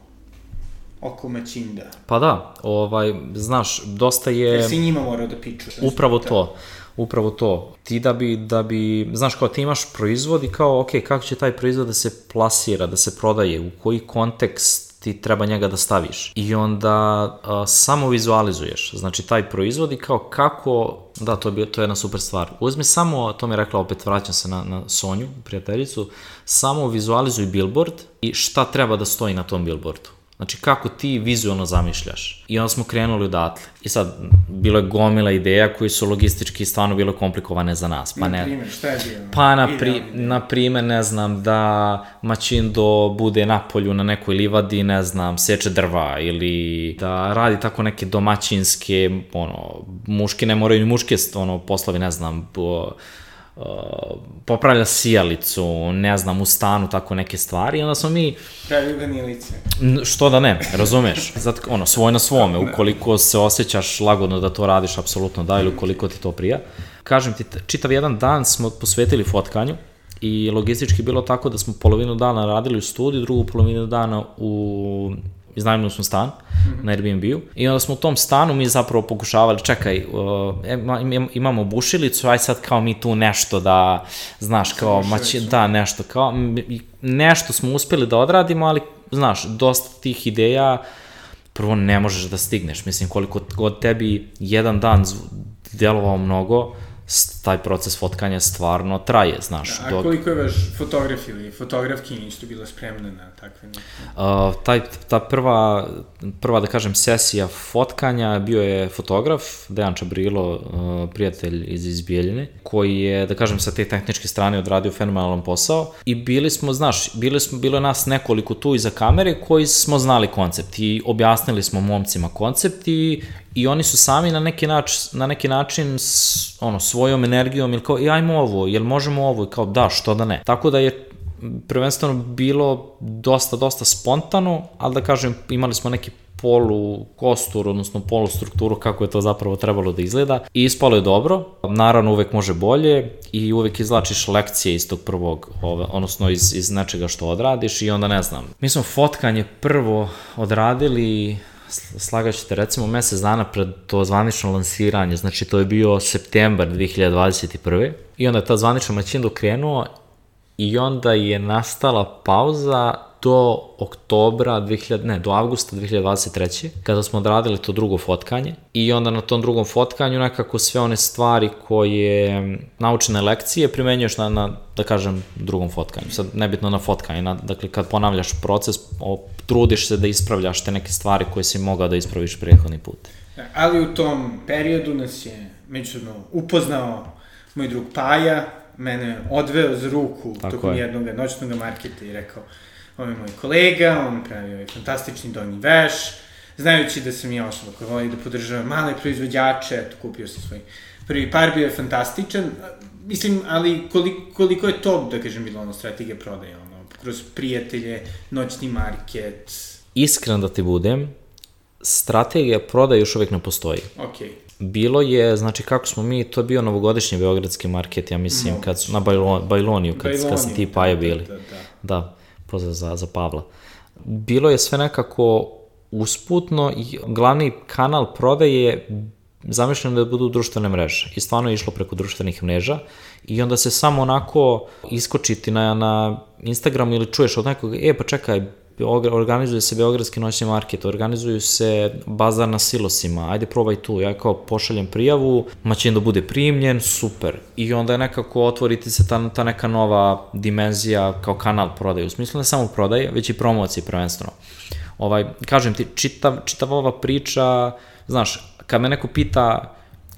oko Mačinda. Pa da, ovaj, znaš, dosta je... Jer si njima morao da piču. Upravo to, upravo to. Ti da bi, da bi, znaš, kao ti imaš proizvod i kao, ok, kako će taj proizvod da se plasira, da se prodaje, u koji kontekst ti treba njega da staviš. I onda a, samo vizualizuješ, znači taj proizvod i kao kako, da, to je, bio, to je jedna super stvar. Uzmi samo, to mi je rekla, opet vraćam se na, na Sonju, prijateljicu, samo vizualizuj billboard i šta treba da stoji na tom billboardu. Znači, kako ti vizualno zamišljaš. I onda smo krenuli odatle. I sad, bilo je gomila ideja koji su logistički stvarno bilo komplikovane za nas. Pa Na ne, primjer, šta je bilo? Pa, na, pri, na primer, ne znam, da Mačindo bude na polju na nekoj livadi, ne znam, seče drva ili da radi tako neke domaćinske, ono, muški ne moraju muške, ono, poslovi, ne znam, po, uh, popravlja sijalicu, ne znam, u stanu, tako neke stvari, onda smo mi... Pravi vanilice. Što da ne, razumeš? Zato, ono, svoj na svome, ukoliko se osjećaš lagodno da to radiš, apsolutno da, ili ukoliko ti to prija. Kažem ti, čitav jedan dan smo posvetili fotkanju, i logistički bilo tako da smo polovinu dana radili u studiju, drugu polovinu dana u iznajmili smo stan -hmm. na Airbnb-u. I onda smo u tom stanu mi zapravo pokušavali, čekaj, uh, imamo bušilicu, aj sad kao mi tu nešto da, znaš, kao, mać, da, nešto, kao, nešto smo uspeli da odradimo, ali, znaš, dosta tih ideja, prvo ne možeš da stigneš, mislim, koliko god tebi jedan dan delovao mnogo, taj proces fotkanja stvarno traje, znaš. Da, a dok... koliko je vaš fotograf ili fotografkinja isto bila spremna na takve neke? Uh, taj, ta prva, prva, da kažem, sesija fotkanja bio je fotograf, Dejan Čabrilo, uh, prijatelj iz Izbijeljine, koji je, da kažem, sa te tehničke strane odradio fenomenalan posao i bili smo, znaš, bili smo, bilo je nas nekoliko tu iza kamere koji smo znali koncept i objasnili smo momcima koncept i i oni su sami na neki, način, na neki način s, ono, svojom energijom ili kao, ajmo ovo, jel možemo ovo, i kao da, što da ne. Tako da je prvenstveno bilo dosta, dosta spontano, ali da kažem, imali smo neki polu kostur, odnosno polu strukturu kako je to zapravo trebalo da izgleda i ispalo je dobro. Naravno uvek može bolje i uvek izlačiš lekcije iz tog prvog, odnosno iz, iz nečega što odradiš i onda ne znam. Mi smo fotkanje prvo odradili slagaćete recimo mesec dana pred to zvanično lansiranje, znači to je bio septembar 2021. I onda je ta zvanična maćinda krenuo i onda je nastala pauza do oktobra 2000, ne, do avgusta 2023. kada smo odradili to drugo fotkanje i onda na tom drugom fotkanju nekako sve one stvari koje naučene lekcije primenjuješ na, na da kažem, drugom fotkanju. Sad, nebitno na fotkanju, na, dakle, kad ponavljaš proces, o, trudiš se da ispravljaš te neke stvari koje si mogao da ispraviš prethodni put. Da, ali u tom periodu nas je međusobno upoznao moj drug Paja, mene odveo za ruku Tako tokom je. jednog noćnog marketa i rekao, on je moj kolega, on pravi ovaj fantastični donji veš, znajući da sam ja osoba koja voli da podržava male proizvođače, eto, kupio sam svoj prvi par, bio je fantastičan, mislim, ali koliko, koliko je to, da kažem, bilo ono strategija prodaje, ono, kroz prijatelje, noćni market. Iskren da ti budem, strategija prodaje još uvek ne postoji. Okay. Bilo je, znači kako smo mi, to je bio novogodišnji beogradski market, ja mislim, Moguće. kad su, na Bajlon, Bajloniju, kad, Bajloniju, kad si ti Paja da, bili. Da, da, da. da pozdrav za, za Pavla. Bilo je sve nekako usputno i glavni kanal prodaje zamišljeno da budu društvene mreže i stvarno je išlo preko društvenih mreža i onda se samo onako iskočiti na, na Instagramu ili čuješ od nekog, e pa čekaj, organizuje se Beogradski noćni market, organizuju se bazar na silosima, ajde probaj tu, ja kao pošaljem prijavu, maćin da bude primljen, super. I onda je nekako otvoriti se ta, ta neka nova dimenzija kao kanal prodaje, u smislu ne samo prodaje, već i promocije prvenstveno. Ovaj, kažem ti, čitav, čitav ova priča, znaš, kad me neko pita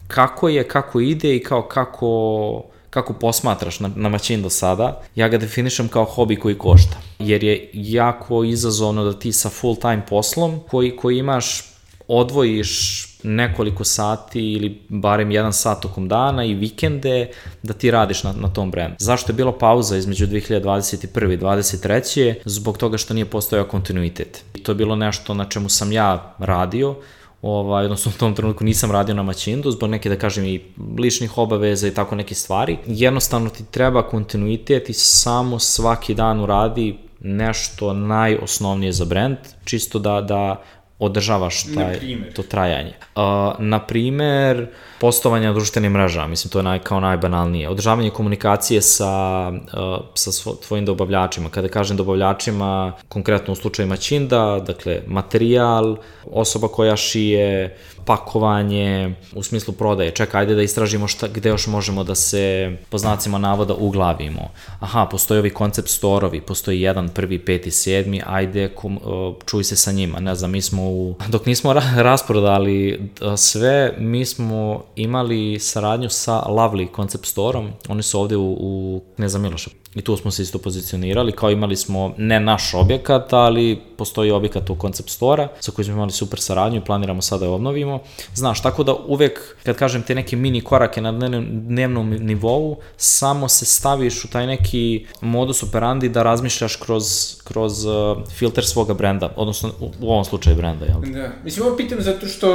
kako je, kako ide i kao kako kako posmatraš na, na maćin do sada, ja ga definišem kao hobi koji košta. Jer je jako izazovno da ti sa full time poslom koji, koji imaš odvojiš nekoliko sati ili barem jedan sat tokom dana i vikende da ti radiš na, na tom brendu. Zašto je bila pauza između 2021. i 2023. Zbog toga što nije postojao kontinuitet. I to je bilo nešto na čemu sam ja radio, ovaj, odnosno u tom trenutku nisam radio na maćindu zbog neke, da kažem, i ličnih obaveza i tako neke stvari. Jednostavno ti treba kontinuitet i samo svaki dan uradi nešto najosnovnije za brand, čisto da, da održavaš taj, to trajanje. Uh, na primer, postovanje na društvenim mrežama, mislim, to je naj, kao najbanalnije. Održavanje komunikacije sa, uh, sa svo, tvojim dobavljačima. Kada kažem dobavljačima, konkretno u slučaju Maćinda, dakle, materijal, osoba koja šije, pakovanje, u smislu prodaje. Čekaj, ajde da istražimo šta, gde još možemo da se, po znacima navoda, uglavimo. Aha, postoji ovi koncept storovi, postoji jedan, prvi, peti, sedmi, ajde, kom, čuj se sa njima. Ne znam, mi smo u... Dok nismo ra rasprodali sve, mi smo imali saradnju sa Lovely Concept Storeom. Oni su ovde u, u Kneza Miloša. I tu smo se isto pozicionirali, kao imali smo ne naš objekat, ali postoji objekat u Concept Store-a sa kojim smo imali super saradnju i planiramo sada da je obnovimo. Znaš, tako da uvek, kad kažem te neke mini korake na dnevnom nivou, samo se staviš u taj neki modus operandi da razmišljaš kroz, kroz uh, filter svoga brenda, odnosno u, u ovom slučaju brenda, jel? Da. Mislim, ovo pitam zato što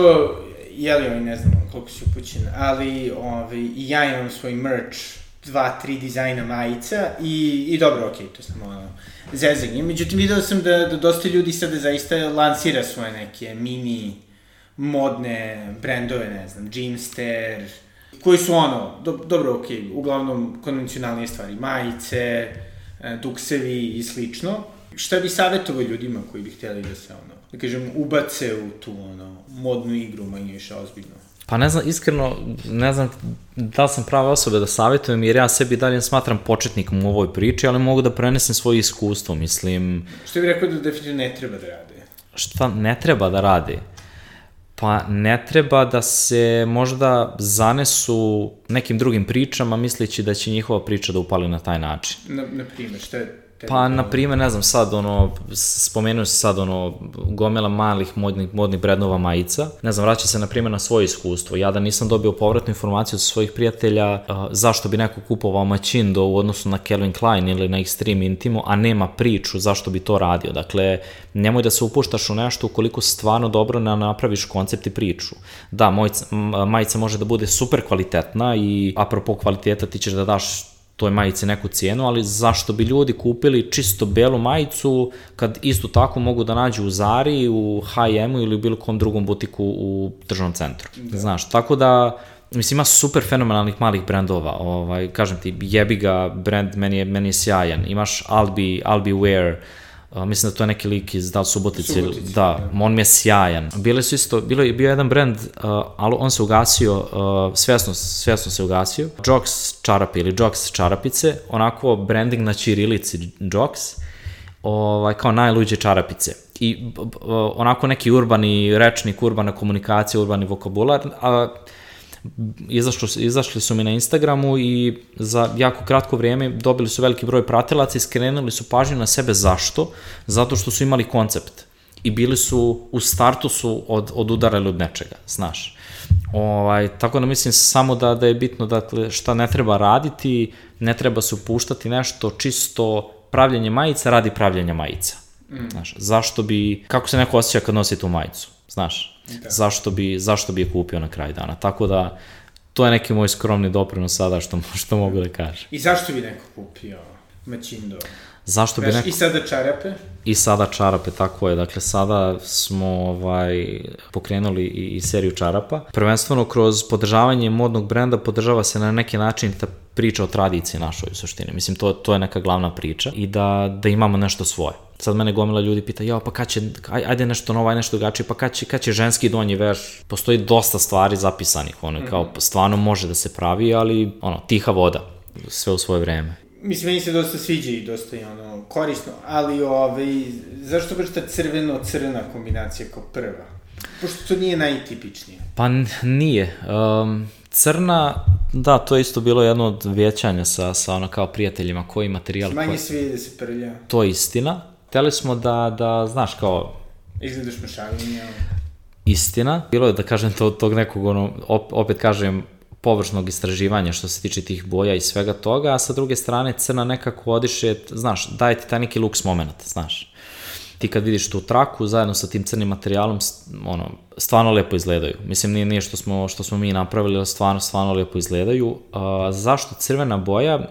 je li ovaj, ne znam koliko si upućen, ali ovaj, ja imam svoj merch dva, tri dizajna majica i, i dobro, okej, okay, to samo ono, zezanje. Međutim, video sam da, da dosta ljudi sada zaista lansira svoje neke mini modne brendove, ne znam, Jeanster, koji su ono, do, dobro, okej, okay, uglavnom konvencionalnije stvari, majice, e, duksevi i slično. Šta bi savjetovao ljudima koji bi hteli da se, ono, da kažem, ubace u tu, ono, modnu igru manje više ozbiljno? Pa ne znam, iskreno, ne znam da li sam prava osoba da savjetujem, jer ja sebi dalje smatram početnikom u ovoj priči, ali mogu da prenesem svoje iskustvo, mislim... Što bi rekao da definitivno ne treba da rade? Šta ne treba da rade? Pa ne treba da se možda zanesu nekim drugim pričama misleći da će njihova priča da upali na taj način. Na, na primjer, šta je Pa, na primjer, ne znam, sad, ono, spomenuo se sad, ono, gomela malih modnih, modnih brednova majica. Ne znam, vraća se, na primjer, na svoje iskustvo. Ja da nisam dobio povratnu informaciju od svojih prijatelja uh, zašto bi neko kupovao Machindo u odnosu na Calvin Klein ili na Extreme Intimo, a nema priču zašto bi to radio. Dakle, nemoj da se upuštaš u nešto ukoliko stvarno dobro ne napraviš koncept i priču. Da, majica može da bude super kvalitetna i apropo kvaliteta ti ćeš da daš toj majici neku cijenu, ali zašto bi ljudi kupili čisto belu majicu kad isto tako mogu da nađu u Zari, u H&M-u ili u bilo kom drugom butiku u državnom centru. Da. Znaš, tako da mislim ima super fenomenalnih malih brendova, ovaj kažem ti jebi ga brend meni je meni je sjajan. Imaš Albi Albi Wear, Uh, mislim da to je neki lik iz da Subotice, Subotice da, on mi je sjajan. Bile su isto, bilo je bio jedan brend, uh, ali on se ugasio, uh, svesno, svesno se ugasio, Jocks čarape ili Jocks čarapice, onako branding na čirilici Jocks, ovaj, kao najluđe čarapice. I onako neki urbani rečnik, urbana komunikacija, urbani vokabular, a uh, izašlo, izašli su mi na Instagramu i za jako kratko vrijeme dobili su veliki broj pratilaca i skrenuli su pažnju na sebe. Zašto? Zato što su imali koncept i bili su, u startu su od, od udarali od nečega, znaš. Ovaj, tako da mislim samo da, da je bitno dakle, šta ne treba raditi, ne treba se upuštati nešto čisto pravljenje majica radi pravljenja majica. Mm. Znaš, zašto bi, kako se neko osjeća kad nosi tu majicu, znaš, da. zašto, bi, zašto bi je kupio na kraj dana, tako da to je neki moj skromni doprinos sada što, što mogu da kažem. I zašto bi neko kupio Mačindo? Zašto bi neko... I sada čarape? I sada čarape, tako je. Dakle, sada smo ovaj, pokrenuli i, i seriju čarapa. Prvenstveno kroz podržavanje modnog brenda podržava se na neki način ta priča o tradiciji našoj u suštini. Mislim, to, to je neka glavna priča i da, da imamo nešto svoje. Sad mene gomila ljudi pita, ja, pa kad će, ajde nešto novo, ajde nešto drugačije, pa kad će, kad će ženski donji veš? Postoji dosta stvari zapisanih, ono, mm -hmm. kao, stvarno može da se pravi, ali, ono, tiha voda, sve u svoje vreme. Mislim, meni se dosta sviđa i dosta je ono, korisno, ali ovaj, zašto baš ta crveno-crna kombinacija kao prva? Pošto to nije najtipičnije. Pa nije. Um, crna, da, to je isto bilo jedno od vjećanja sa, sa ono kao prijateljima, koji materijal... Manje koji... svi da se prlja. To je istina. Hteli smo da, da znaš, kao... Izgledaš mešavljenje, Istina. Bilo je, da kažem, to, tog nekog, ono, opet kažem, površnog istraživanja što se tiče tih boja i svega toga, a sa druge strane crna nekako odiše, znaš, daje ti taj neki luks moment, znaš. Ti kad vidiš tu traku zajedno sa tim crnim materijalom, ono, stvarno lepo izgledaju. Mislim, nije, nije što, smo, što smo mi napravili, ali stvarno, stvarno lepo izgledaju. A, zašto crvena boja?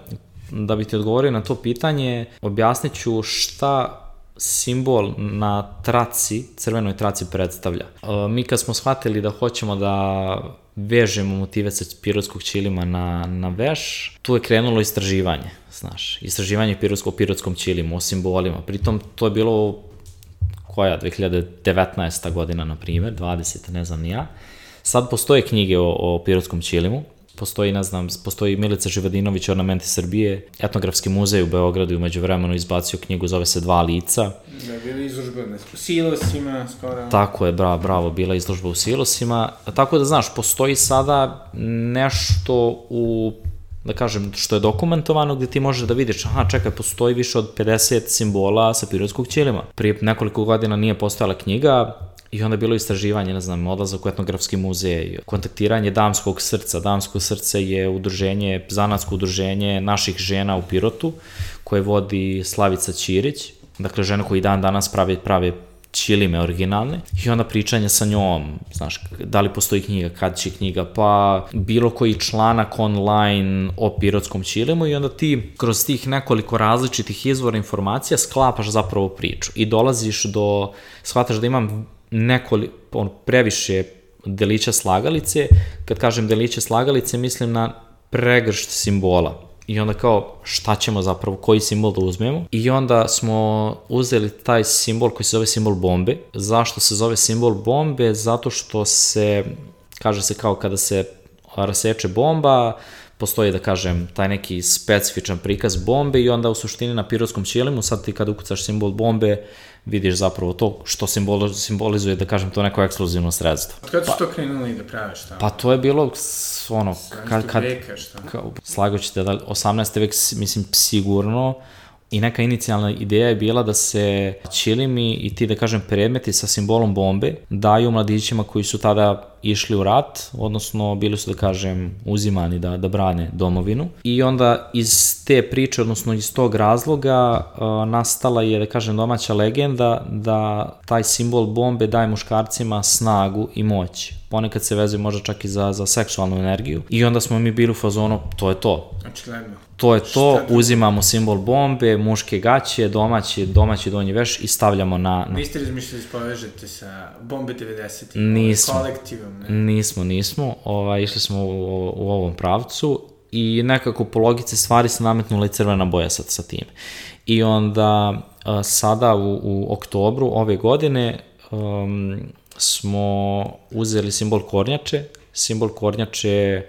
Da bi ti odgovorio na to pitanje, objasnit ću šta simbol na traci, crvenoj traci predstavlja. Mi kad smo shvatili da hoćemo da vežemo motive sa pirotskog ćilima na, na veš, tu je krenulo istraživanje, znaš, istraživanje pirotskog pirotskom ćilimu, o simbolima, pritom to je bilo koja, 2019. godina, na primjer, 20. ne znam ni ja, sad postoje knjige o, o pirotskom ćilimu, postoji, ne znam, postoji Milica Živadinović, Ornamenti Srbije, Etnografski muzej u Beogradu umeđu vremenu izbacio knjigu, zove se Dva lica. Da, bila izložba u silosima, skoro. Tako je, bravo, bravo, bila izložba u silosima. Tako da, znaš, postoji sada nešto u da kažem, što je dokumentovano gde ti možeš da vidiš, aha, čekaj, postoji više od 50 simbola sa periodskog ćelima. Prije nekoliko godina nije postojala knjiga, I onda je bilo istraživanje, ne znam, odlazak u etnografski muzej, kontaktiranje damskog srca. Damsko srce je udruženje, zanatsko udruženje naših žena u Pirotu, koje vodi Slavica Ćirić, dakle žena koji dan danas pravi, pravi ćilime originalne i onda pričanje sa njom, znaš, da li postoji knjiga, kad će knjiga, pa bilo koji članak online o pirotskom ćilimu i onda ti kroz tih nekoliko različitih izvora informacija sklapaš zapravo priču i dolaziš do, shvataš da imam nekoli, on, previše delića slagalice, kad kažem delića slagalice mislim na pregršt simbola, I onda kao, šta ćemo zapravo, koji simbol da uzmemo? I onda smo uzeli taj simbol koji se zove simbol bombe. Zašto se zove simbol bombe? Zato što se, kaže se kao kada se raseče bomba, postoji, da kažem, taj neki specifičan prikaz bombe i onda u suštini na pirotskom ćelimu, sad ti kada ukucaš simbol bombe, vidiš zapravo to što simbolo, simbolizuje, da kažem, to neko ekskluzivno sredstvo. Od kada su pa, to krenuli da prave šta? Pa to je bilo, ono, kad, kad, veka, šta? Kao, da 18. vek, mislim, sigurno, I neka inicijalna ideja je bila da se ćilimi i ti, da kažem, predmeti sa simbolom bombe daju mladićima koji su tada išli u rat, odnosno bili su, da kažem, uzimani da, da brane domovinu. I onda iz te priče, odnosno iz tog razloga, uh, nastala je, da kažem, domaća legenda da taj simbol bombe daje muškarcima snagu i moć ponekad se vezuje možda čak i za, za seksualnu energiju. I onda smo mi bili u fazonu, to je to. Očigledno. To je to, uzimamo simbol bombe, muške gaće, domaći, domaći donji veš i stavljamo na... na... Vi ste razmišljali da povežete sa bombe 90. Nismo. Kolektivom, ne? Nismo, nismo. Ovaj, išli smo u, u ovom pravcu i nekako po logici stvari se nametnula i crvena boja sa, sa tim. I onda sada u, u oktobru ove godine um, smo uzeli simbol kornjače. Simbol kornjače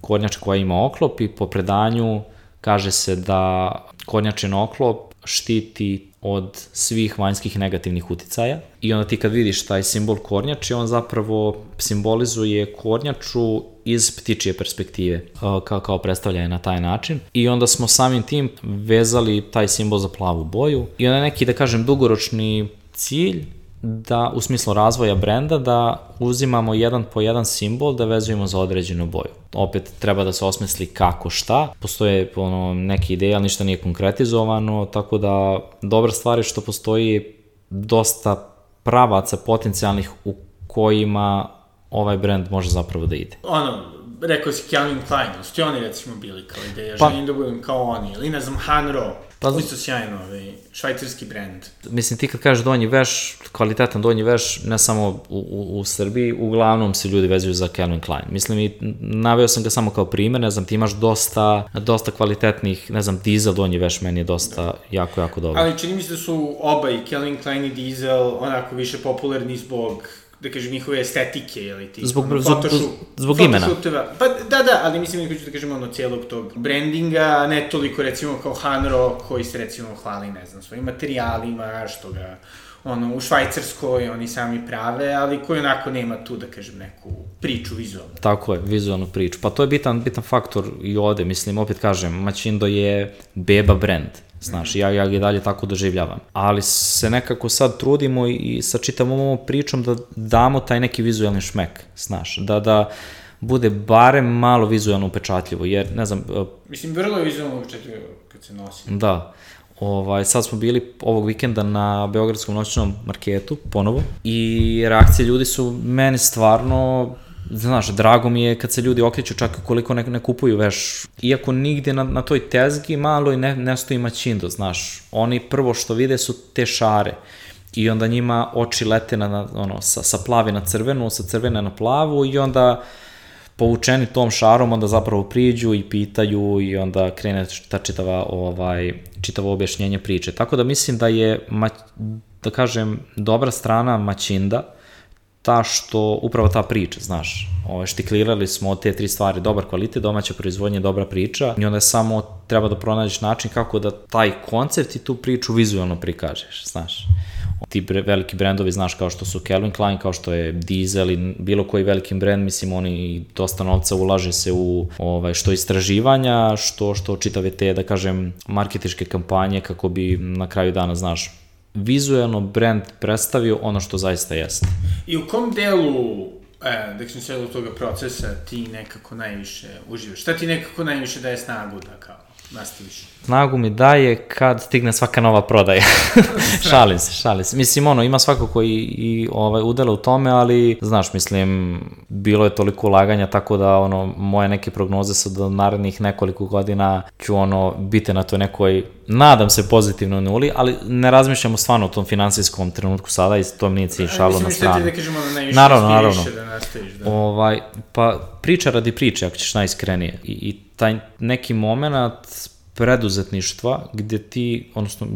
kornjač koja ima oklop i po predanju kaže se da kornjačin oklop štiti od svih vanjskih negativnih uticaja i onda ti kad vidiš taj simbol kornjače, on zapravo simbolizuje kornjaču iz ptičije perspektive, kao, kao predstavljanje na taj način. I onda smo samim tim vezali taj simbol za plavu boju i onda neki, da kažem, dugoročni cilj da, u smislu razvoja brenda, da uzimamo jedan po jedan simbol da vezujemo za određenu boju. Opet treba da se osmisli kako šta, postoje ono, neke ideje, ali ništa nije konkretizovano, tako da dobra stvar je što postoji dosta pravaca potencijalnih u kojima ovaj brend može zapravo da ide. Ono, rekao si Calvin Klein, su ti oni recimo bili kao ideja, pa, želim da budem kao oni, ili ne znam, Hanro, Pa, Koji su sjajno, ovaj, švajcarski brend. Mislim, ti kad kažeš donji veš, kvalitetan donji veš, ne samo u, u, u Srbiji, uglavnom se ljudi vezuju za Calvin Klein. Mislim, i naveo sam ga samo kao primer, ne znam, ti imaš dosta, dosta kvalitetnih, ne znam, Diesel donji veš meni je dosta jako, jako dobro. Ali čini mi se da su oba i Calvin Klein i Diesel onako više popularni zbog da kažem, njihove estetike, ili ti... Zbog, ono, zbog, zbog, zbog imena. Pa da, da, ali mislim da ću da kažem ono cijelog tog brandinga, ne toliko recimo kao Hanro, koji se recimo hvali, ne znam, svojim materijalima, što ga ono, u Švajcarskoj oni sami prave, ali koji onako nema tu, da kažem, neku priču vizualnu. Tako je, vizualnu priču. Pa to je bitan, bitan faktor i ovde, mislim, opet kažem, Mačindo je beba brand Znaš, ja, ja ga dalje tako doživljavam. Ali se nekako sad trudimo i sa čitavom ovom pričom da damo taj neki vizualni šmek, znaš, da, da bude barem malo vizualno upečatljivo, jer, ne znam... Uh, Mislim, vrlo je vizualno upečatljivo kad se nosi. Da. Ovaj, sad smo bili ovog vikenda na Beogradskom noćnom marketu, ponovo, i reakcije ljudi su meni stvarno znaš, drago mi je kad se ljudi okreću čak koliko ne, ne kupuju veš. Iako nigde na, na toj tezgi malo i ne, ne stoji maćindo, znaš. Oni prvo što vide su te šare i onda njima oči lete na, ono, sa, sa plavi na crvenu, sa crvene na plavu i onda povučeni tom šarom onda zapravo priđu i pitaju i onda krene ta čitava, ovaj, čitavo objašnjenje priče. Tako da mislim da je, da kažem, dobra strana Maćinda, ta što, upravo ta priča, znaš, ovaj, štiklirali smo te tri stvari, dobar kvalitet, domaća proizvodnja, dobra priča i onda samo treba da pronađeš način kako da taj koncept i tu priču vizualno prikažeš, znaš. Ti veliki brendovi, znaš, kao što su Calvin Klein, kao što je Diesel i bilo koji veliki brend, mislim, oni dosta novca ulaže se u ovaj, što istraživanja, što, što čitave te, da kažem, marketičke kampanje kako bi na kraju dana, znaš, vizuelno brand predstavio ono što zaista jeste. I u kom delu e, da kažem sve do toga procesa ti nekako najviše uživaš? Šta ti nekako najviše daje snagu da kao nastaviš? Snagu mi daje kad stigne svaka nova prodaja. šalim se, šalim se. Mislim, ono, ima svako koji i ovaj, udela u tome, ali, znaš, mislim, bilo je toliko ulaganja, tako da, ono, moje neke prognoze su da narednih nekoliko godina ću, ono, biti na toj nekoj, nadam se, pozitivno nuli, ali ne razmišljamo stvarno o tom finansijskom trenutku sada i to mi nije cilj šalo na stranu. Mislim, da kažemo da najviše Naravno, naravno. da nastaviš. Da. Ovaj, pa priča radi priče, ako ćeš najiskrenije. I, i taj neki moment preduzetništva gde ti, odnosno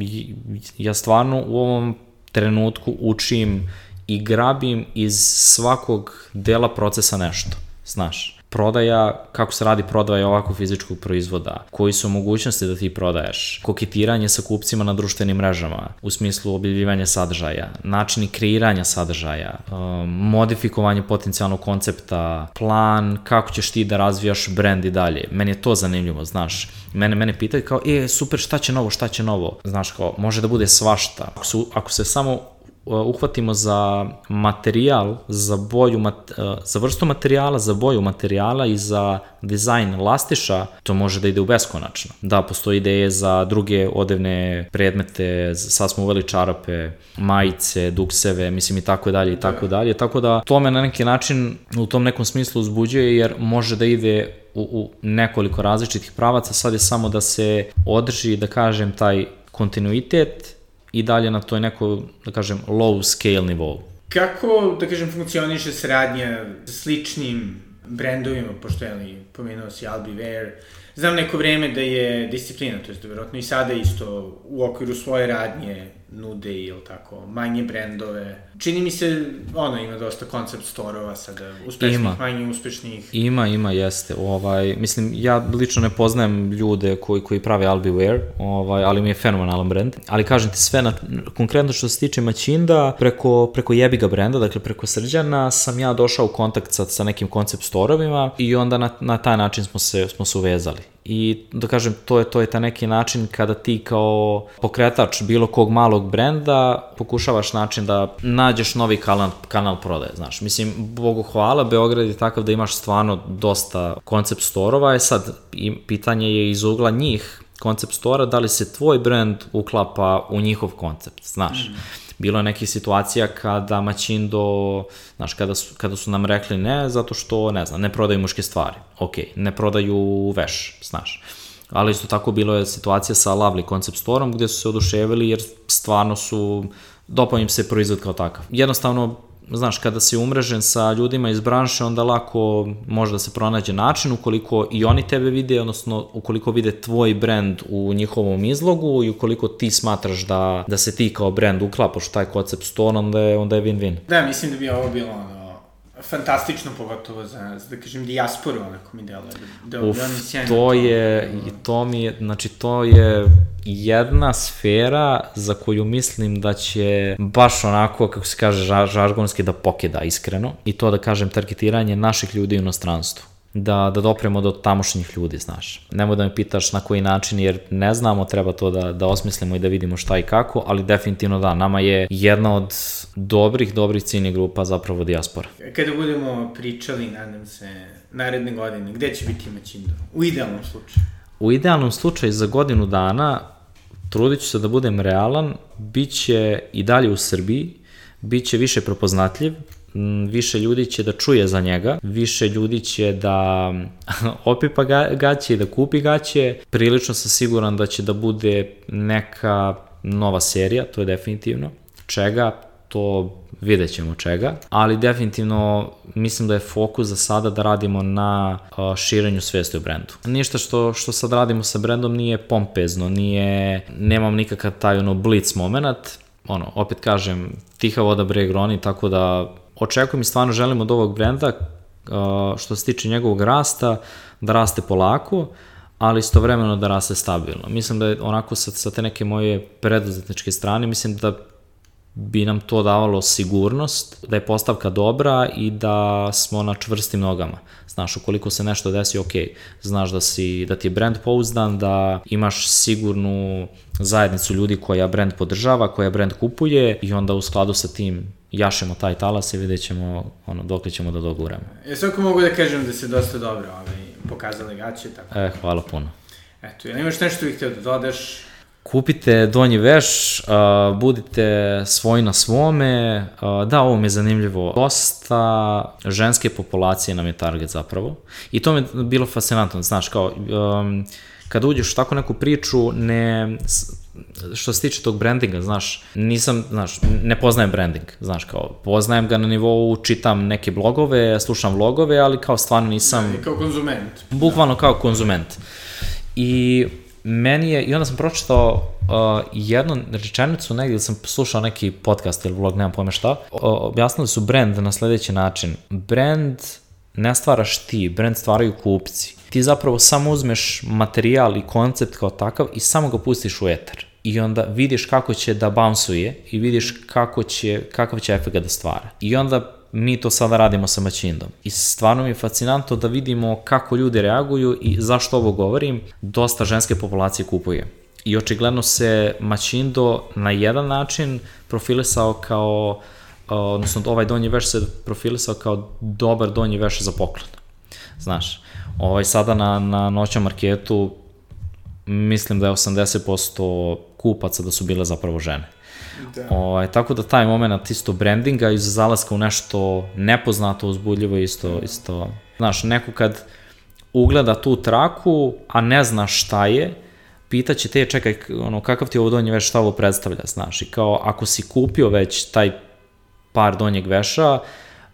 ja stvarno u ovom trenutku učim i grabim iz svakog dela procesa nešto, znaš prodaja, kako se radi prodaja ovakvog fizičkog proizvoda, koji su mogućnosti da ti prodaješ, koketiranje sa kupcima na društvenim mrežama, u smislu objavljivanja sadržaja, načini kreiranja sadržaja, um, modifikovanje potencijalnog koncepta, plan, kako ćeš ti da razvijaš brend i dalje. Meni je to zanimljivo, znaš. Mene, mene pitaju kao, e, super, šta će novo, šta će novo? Znaš, kao, može da bude svašta. Ako, su, ako se samo uhvatimo za materijal, za boju, mat, e, za vrstu materijala, za boju materijala i za dizajn lastiša, to može da ide u beskonačno. Da, postoji ideje za druge odevne predmete, sad smo uveli čarape, majice, dukseve, mislim i tako dalje i tako dalje, tako da to me na neki način u tom nekom smislu uzbuđuje jer može da ide u, u nekoliko različitih pravaca, sad je samo da se održi, da kažem, taj kontinuitet i dalje na toj neko, da kažem, low scale nivou. Kako, da kažem, funkcioniše sradnja sa sličnim brendovima, pošto je li pomenuo si Albi Wear, znam neko vreme da je disciplina, to je da verovatno i sada isto u okviru svoje radnje nude ili tako, manje brendove. Čini mi se, ono, ima dosta koncept storova sada, uspešnih, ima. manje uspešnih. Ima, ima, jeste. Ovaj, mislim, ja lično ne poznajem ljude koji, koji prave Albi Wear, ovaj, ali mi je fenomenalan brend. Ali kažem ti sve, na, konkretno što se tiče Maćinda, preko, preko jebiga brenda, dakle preko Srđana, sam ja došao u kontakt sa, sa nekim koncept storovima i onda na, na taj način smo se, smo se uvezali i da kažem to je to je ta neki način kada ti kao pokretač bilo kog malog brenda pokušavaš način da nađeš novi kanal kanal prodaje znaš mislim bogu hvala Beograd je takav da imaš stvarno dosta koncept storova je sad pitanje je iz ugla njih koncept stora da li se tvoj brend uklapa u njihov koncept znaš mm Bilo je nekih situacija kada Maćindo, znaš, kada su, kada su nam rekli ne, zato što, ne znam, ne prodaju muške stvari. Ok, ne prodaju veš, znaš. Ali isto tako bilo je situacija sa Lovely Concept Store-om gde su se oduševili jer stvarno su, dopao im se proizvod kao takav. Jednostavno, znaš, kada si umrežen sa ljudima iz branše, onda lako može da se pronađe način ukoliko i oni tebe vide, odnosno ukoliko vide tvoj brand u njihovom izlogu i ukoliko ti smatraš da, da se ti kao brand uklapaš taj koncept store, onda je, onda je win-win. Da, mislim da bi ovo bilo ono, fantastično, pogotovo za, za da kažem, dijasporu, onako mi deluje. Da, da Uf, da to je, i to mi je, znači to je jedna sfera za koju mislim da će baš onako, kako se kaže, žargonski da pokida iskreno, i to da kažem targetiranje naših ljudi u inostranstvu da, da dopremo do tamošnjih ljudi, znaš. Nemoj da me pitaš na koji način, jer ne znamo, treba to da, da osmislimo i da vidimo šta i kako, ali definitivno da, nama je jedna od dobrih, dobrih ciljnih grupa zapravo dijaspora. Kada budemo pričali, nadam se, naredne godine, gde će biti Maćindo? U idealnom slučaju. U idealnom slučaju za godinu dana trudit ću se da budem realan, bit će i dalje u Srbiji, bit će više prepoznatljiv, više ljudi će da čuje za njega, više ljudi će da opipa gaće i da kupi gaće. Prilično sam siguran da će da bude neka nova serija, to je definitivno. Čega? To vidjet ćemo čega, ali definitivno mislim da je fokus za sada da radimo na širenju svesti o brendu. Ništa što, što sad radimo sa brendom nije pompezno, nije, nemam nikakav taj ono blitz moment, ono, opet kažem, tiha voda breg roni, tako da očekujem i stvarno želim od ovog brenda, uh, što se tiče njegovog rasta, da raste polako, ali istovremeno da raste stabilno. Mislim da je onako sa, sa te neke moje preduzetničke strane, mislim da bi nam to davalo sigurnost, da je postavka dobra i da smo na čvrstim nogama. Znaš, ukoliko se nešto desi, ok, znaš da, si, da ti je brand pouzdan, da imaš sigurnu zajednicu ljudi koja brand podržava, koja brand kupuje i onda u skladu sa tim jašemo taj talas i vidjet ćemo ono, dok li ćemo da doguramo. Ja svako mogu da kažem da se dosta dobro ovaj, pokazali gaće. Tako. E, hvala puno. Eto, ili imaš nešto ih htio da dodaš? Kupite donji veš, uh, budite svoji na svome. Uh, da, ovo mi je zanimljivo. Dosta ženske populacije nam je target zapravo. I to mi je bilo fascinantno, znaš, kao... Um, kad uđeš u tako neku priču, ne, što se tiče tog brandinga, znaš, nisam, znaš, ne poznajem branding, znaš, kao, poznajem ga na nivou, čitam neke blogove, slušam vlogove, ali kao stvarno nisam... Da, kao konzument. Bukvalno kao konzument. I meni je, i onda sam pročitao uh, jednu rečenicu negdje, ili sam slušao neki podcast ili vlog, nemam pojme šta, uh, objasnili su brand na sledeći način. Brand ne stvaraš ti, brand stvaraju kupci. Ti zapravo samo uzmeš materijal i koncept kao takav i samo ga pustiš u eter. I onda vidiš kako će da bounsuje i vidiš kako će, kakav će efekt da stvara. I onda mi to sada radimo sa Maćindom. I stvarno mi je fascinantno da vidimo kako ljudi reaguju i zašto ovo govorim, dosta ženske populacije kupuje. I očigledno se Maćindo na jedan način profilisao kao, odnosno ovaj donji veš se profilisao kao dobar donji veš za poklon. Znaš, ovaj, sada na, na noćnom marketu mislim da je 80% kupaca da su bile zapravo žene. Da. O, ovaj, tako da taj moment isto brandinga iz zalaska u nešto nepoznato, uzbudljivo isto, isto, znaš, neko kad ugleda tu traku, a ne zna šta je, pitaće te, čekaj, ono, kakav ti ovo donje veš, šta ovo predstavlja, znaš, i kao, ako si kupio već taj par donjeg veša,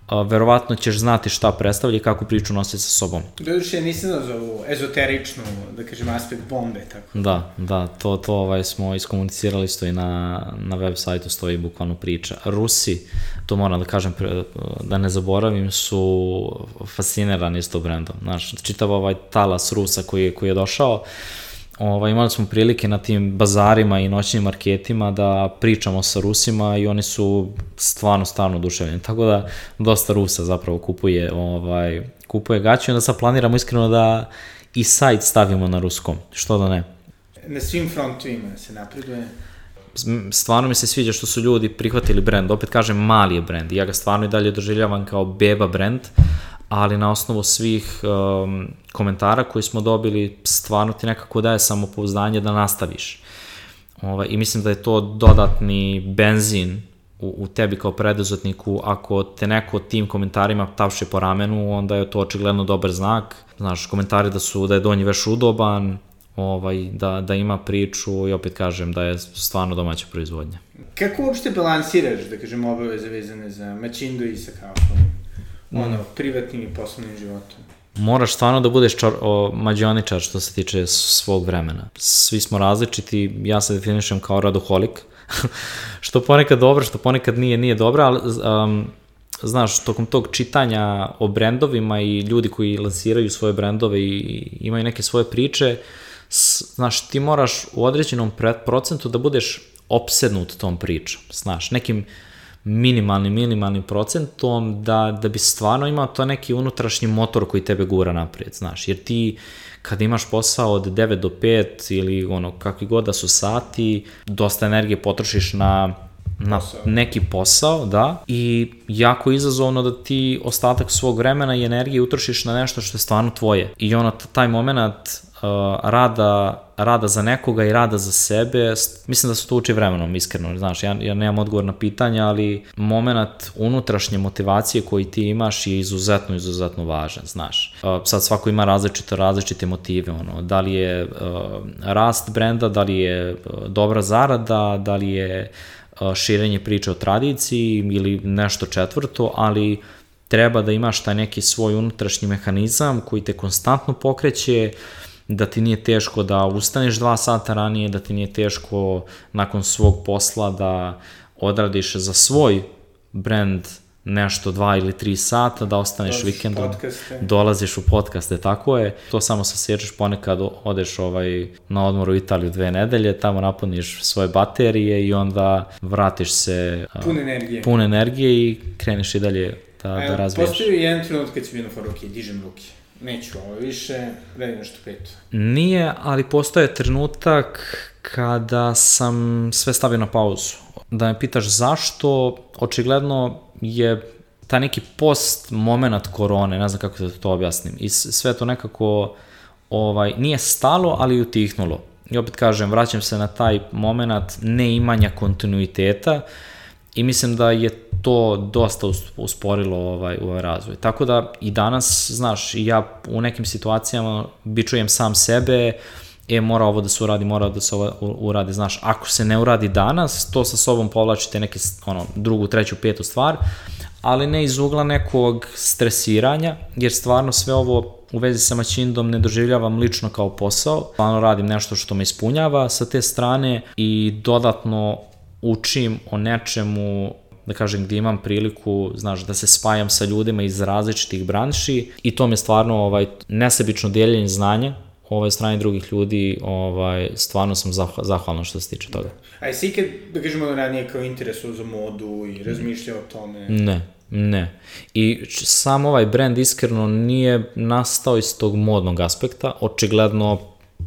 a, verovatno ćeš znati šta predstavlja i kako priču nosi sa sobom. Doduše, nisam za ovu ezoteričnu, da kažem, aspekt bombe, tako. Da, da, to, to ovaj, smo iskomunicirali, stoji na, na web sajtu, stoji bukvalno priča. Rusi, to moram da kažem, da ne zaboravim, su fascinirani s to brendom. Znaš, čitav ovaj talas Rusa koji koji je došao, uh, ovaj, imali smo prilike na tim bazarima i noćnim marketima da pričamo sa Rusima i oni su stvarno, stvarno oduševljeni. Tako da dosta Rusa zapravo kupuje, ovaj, kupuje gaće i onda sad planiramo iskreno da i sajt stavimo na ruskom, što da ne. Na svim frontovima se napreduje. Stvarno mi se sviđa što su ljudi prihvatili brend, opet kažem mali je brend, ja ga stvarno i dalje doživljavam kao beba brend, ali na osnovu svih um, komentara koji smo dobili, stvarno ti nekako daje samopouzdanje da nastaviš. Ovaj, I mislim da je to dodatni benzin u, u tebi kao preduzetniku, ako te neko tim komentarima tapše po ramenu, onda je to očigledno dobar znak. Znaš, komentari da su da je donji veš udoban, ovaj, da, da ima priču i opet kažem da je stvarno domaća proizvodnja. Kako uopšte balansiraš, da kažem, obaveze vezane za mačindu i sa kafom? Ono, privatnim i poslovnim životom. Moraš stvarno da budeš čar, o, mađioničar što se tiče svog vremena. Svi smo različiti, ja se definišem kao radoholik, što ponekad dobro, što ponekad nije, nije dobro, ali um, znaš, tokom tog čitanja o brendovima i ljudi koji lansiraju svoje brendove i imaju neke svoje priče, znaš, ti moraš u određenom procentu da budeš opsednut tom pričom, znaš, nekim minimalnim, minimalnim procentom da, da bi stvarno imao to neki unutrašnji motor koji tebe gura naprijed, znaš, jer ti kada imaš posao od 9 do 5 ili ono kakvi god da su sati, dosta energije potrošiš na na posao. neki posao, da, i jako izazovno da ti ostatak svog vremena i energije utrošiš na nešto što je stvarno tvoje. I ono, taj moment uh, rada, rada za nekoga i rada za sebe, mislim da se to uči vremenom, iskreno, znaš, ja, ja nemam odgovor na pitanja, ali moment unutrašnje motivacije koji ti imaš je izuzetno, izuzetno važan, znaš. Sad svako ima različite, različite motive, ono, da li je rast brenda, da li je dobra zarada, da li je širenje priče o tradiciji ili nešto četvrto, ali treba da imaš taj neki svoj unutrašnji mehanizam koji te konstantno pokreće, da ti nije teško da ustaneš dva sata ranije, da ti nije teško nakon svog posla da odradiš za svoj brand nešto dva ili tri sata, da ostaneš dolaziš vikendom, dolaziš u podcaste, tako je. To samo sasjećaš ponekad, odeš ovaj, na odmor u Italiju dve nedelje, tamo napuniš svoje baterije i onda vratiš se pun energije, pun energije i kreneš i dalje da, da razvijaš. Postoji jedan trenut kad si bio na foruke, dižem ruke neću ovo više, redi nešto peto. Nije, ali postoje trenutak kada sam sve stavio na pauzu. Da me pitaš zašto, očigledno je taj neki post moment korone, ne znam kako da to objasnim, i sve to nekako ovaj, nije stalo, ali utihnulo. I opet kažem, vraćam se na taj moment neimanja kontinuiteta i mislim da je to dosta usporilo ovaj, ovaj razvoj. Tako da i danas, znaš, ja u nekim situacijama bičujem sam sebe, e, mora ovo da se uradi, mora da se ovo uradi, znaš, ako se ne uradi danas, to sa sobom povlačite neke, ono, drugu, treću, petu stvar, ali ne iz ugla nekog stresiranja, jer stvarno sve ovo u vezi sa maćindom ne doživljavam lično kao posao, stvarno radim nešto što me ispunjava sa te strane i dodatno učim o nečemu da kažem, gdje imam priliku, znaš, da se spajam sa ljudima iz različitih branši i to mi je stvarno ovaj, nesebično dijeljenje znanja ovaj, strane drugih ljudi, ovaj, stvarno sam zahvalan što se tiče toga. A jesi ikad, da kažemo, ranije kao interesu za modu i razmišljao o tome? Ne, ne. I sam ovaj brand iskreno nije nastao iz tog modnog aspekta, očigledno,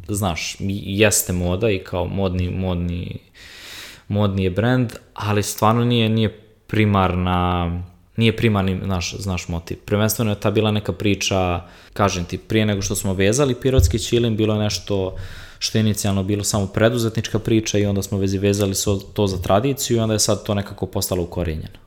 znaš, jeste moda i kao modni, modni, modni je brand, ali stvarno nije, nije primarna, nije primarni naš, naš motiv. Prvenstveno je ta bila neka priča, kažem ti, prije nego što smo vezali pirotski ćilim, bilo je nešto što je inicijalno bilo samo preduzetnička priča i onda smo vezi vezali to za tradiciju i onda je sad to nekako postalo ukorinjeno.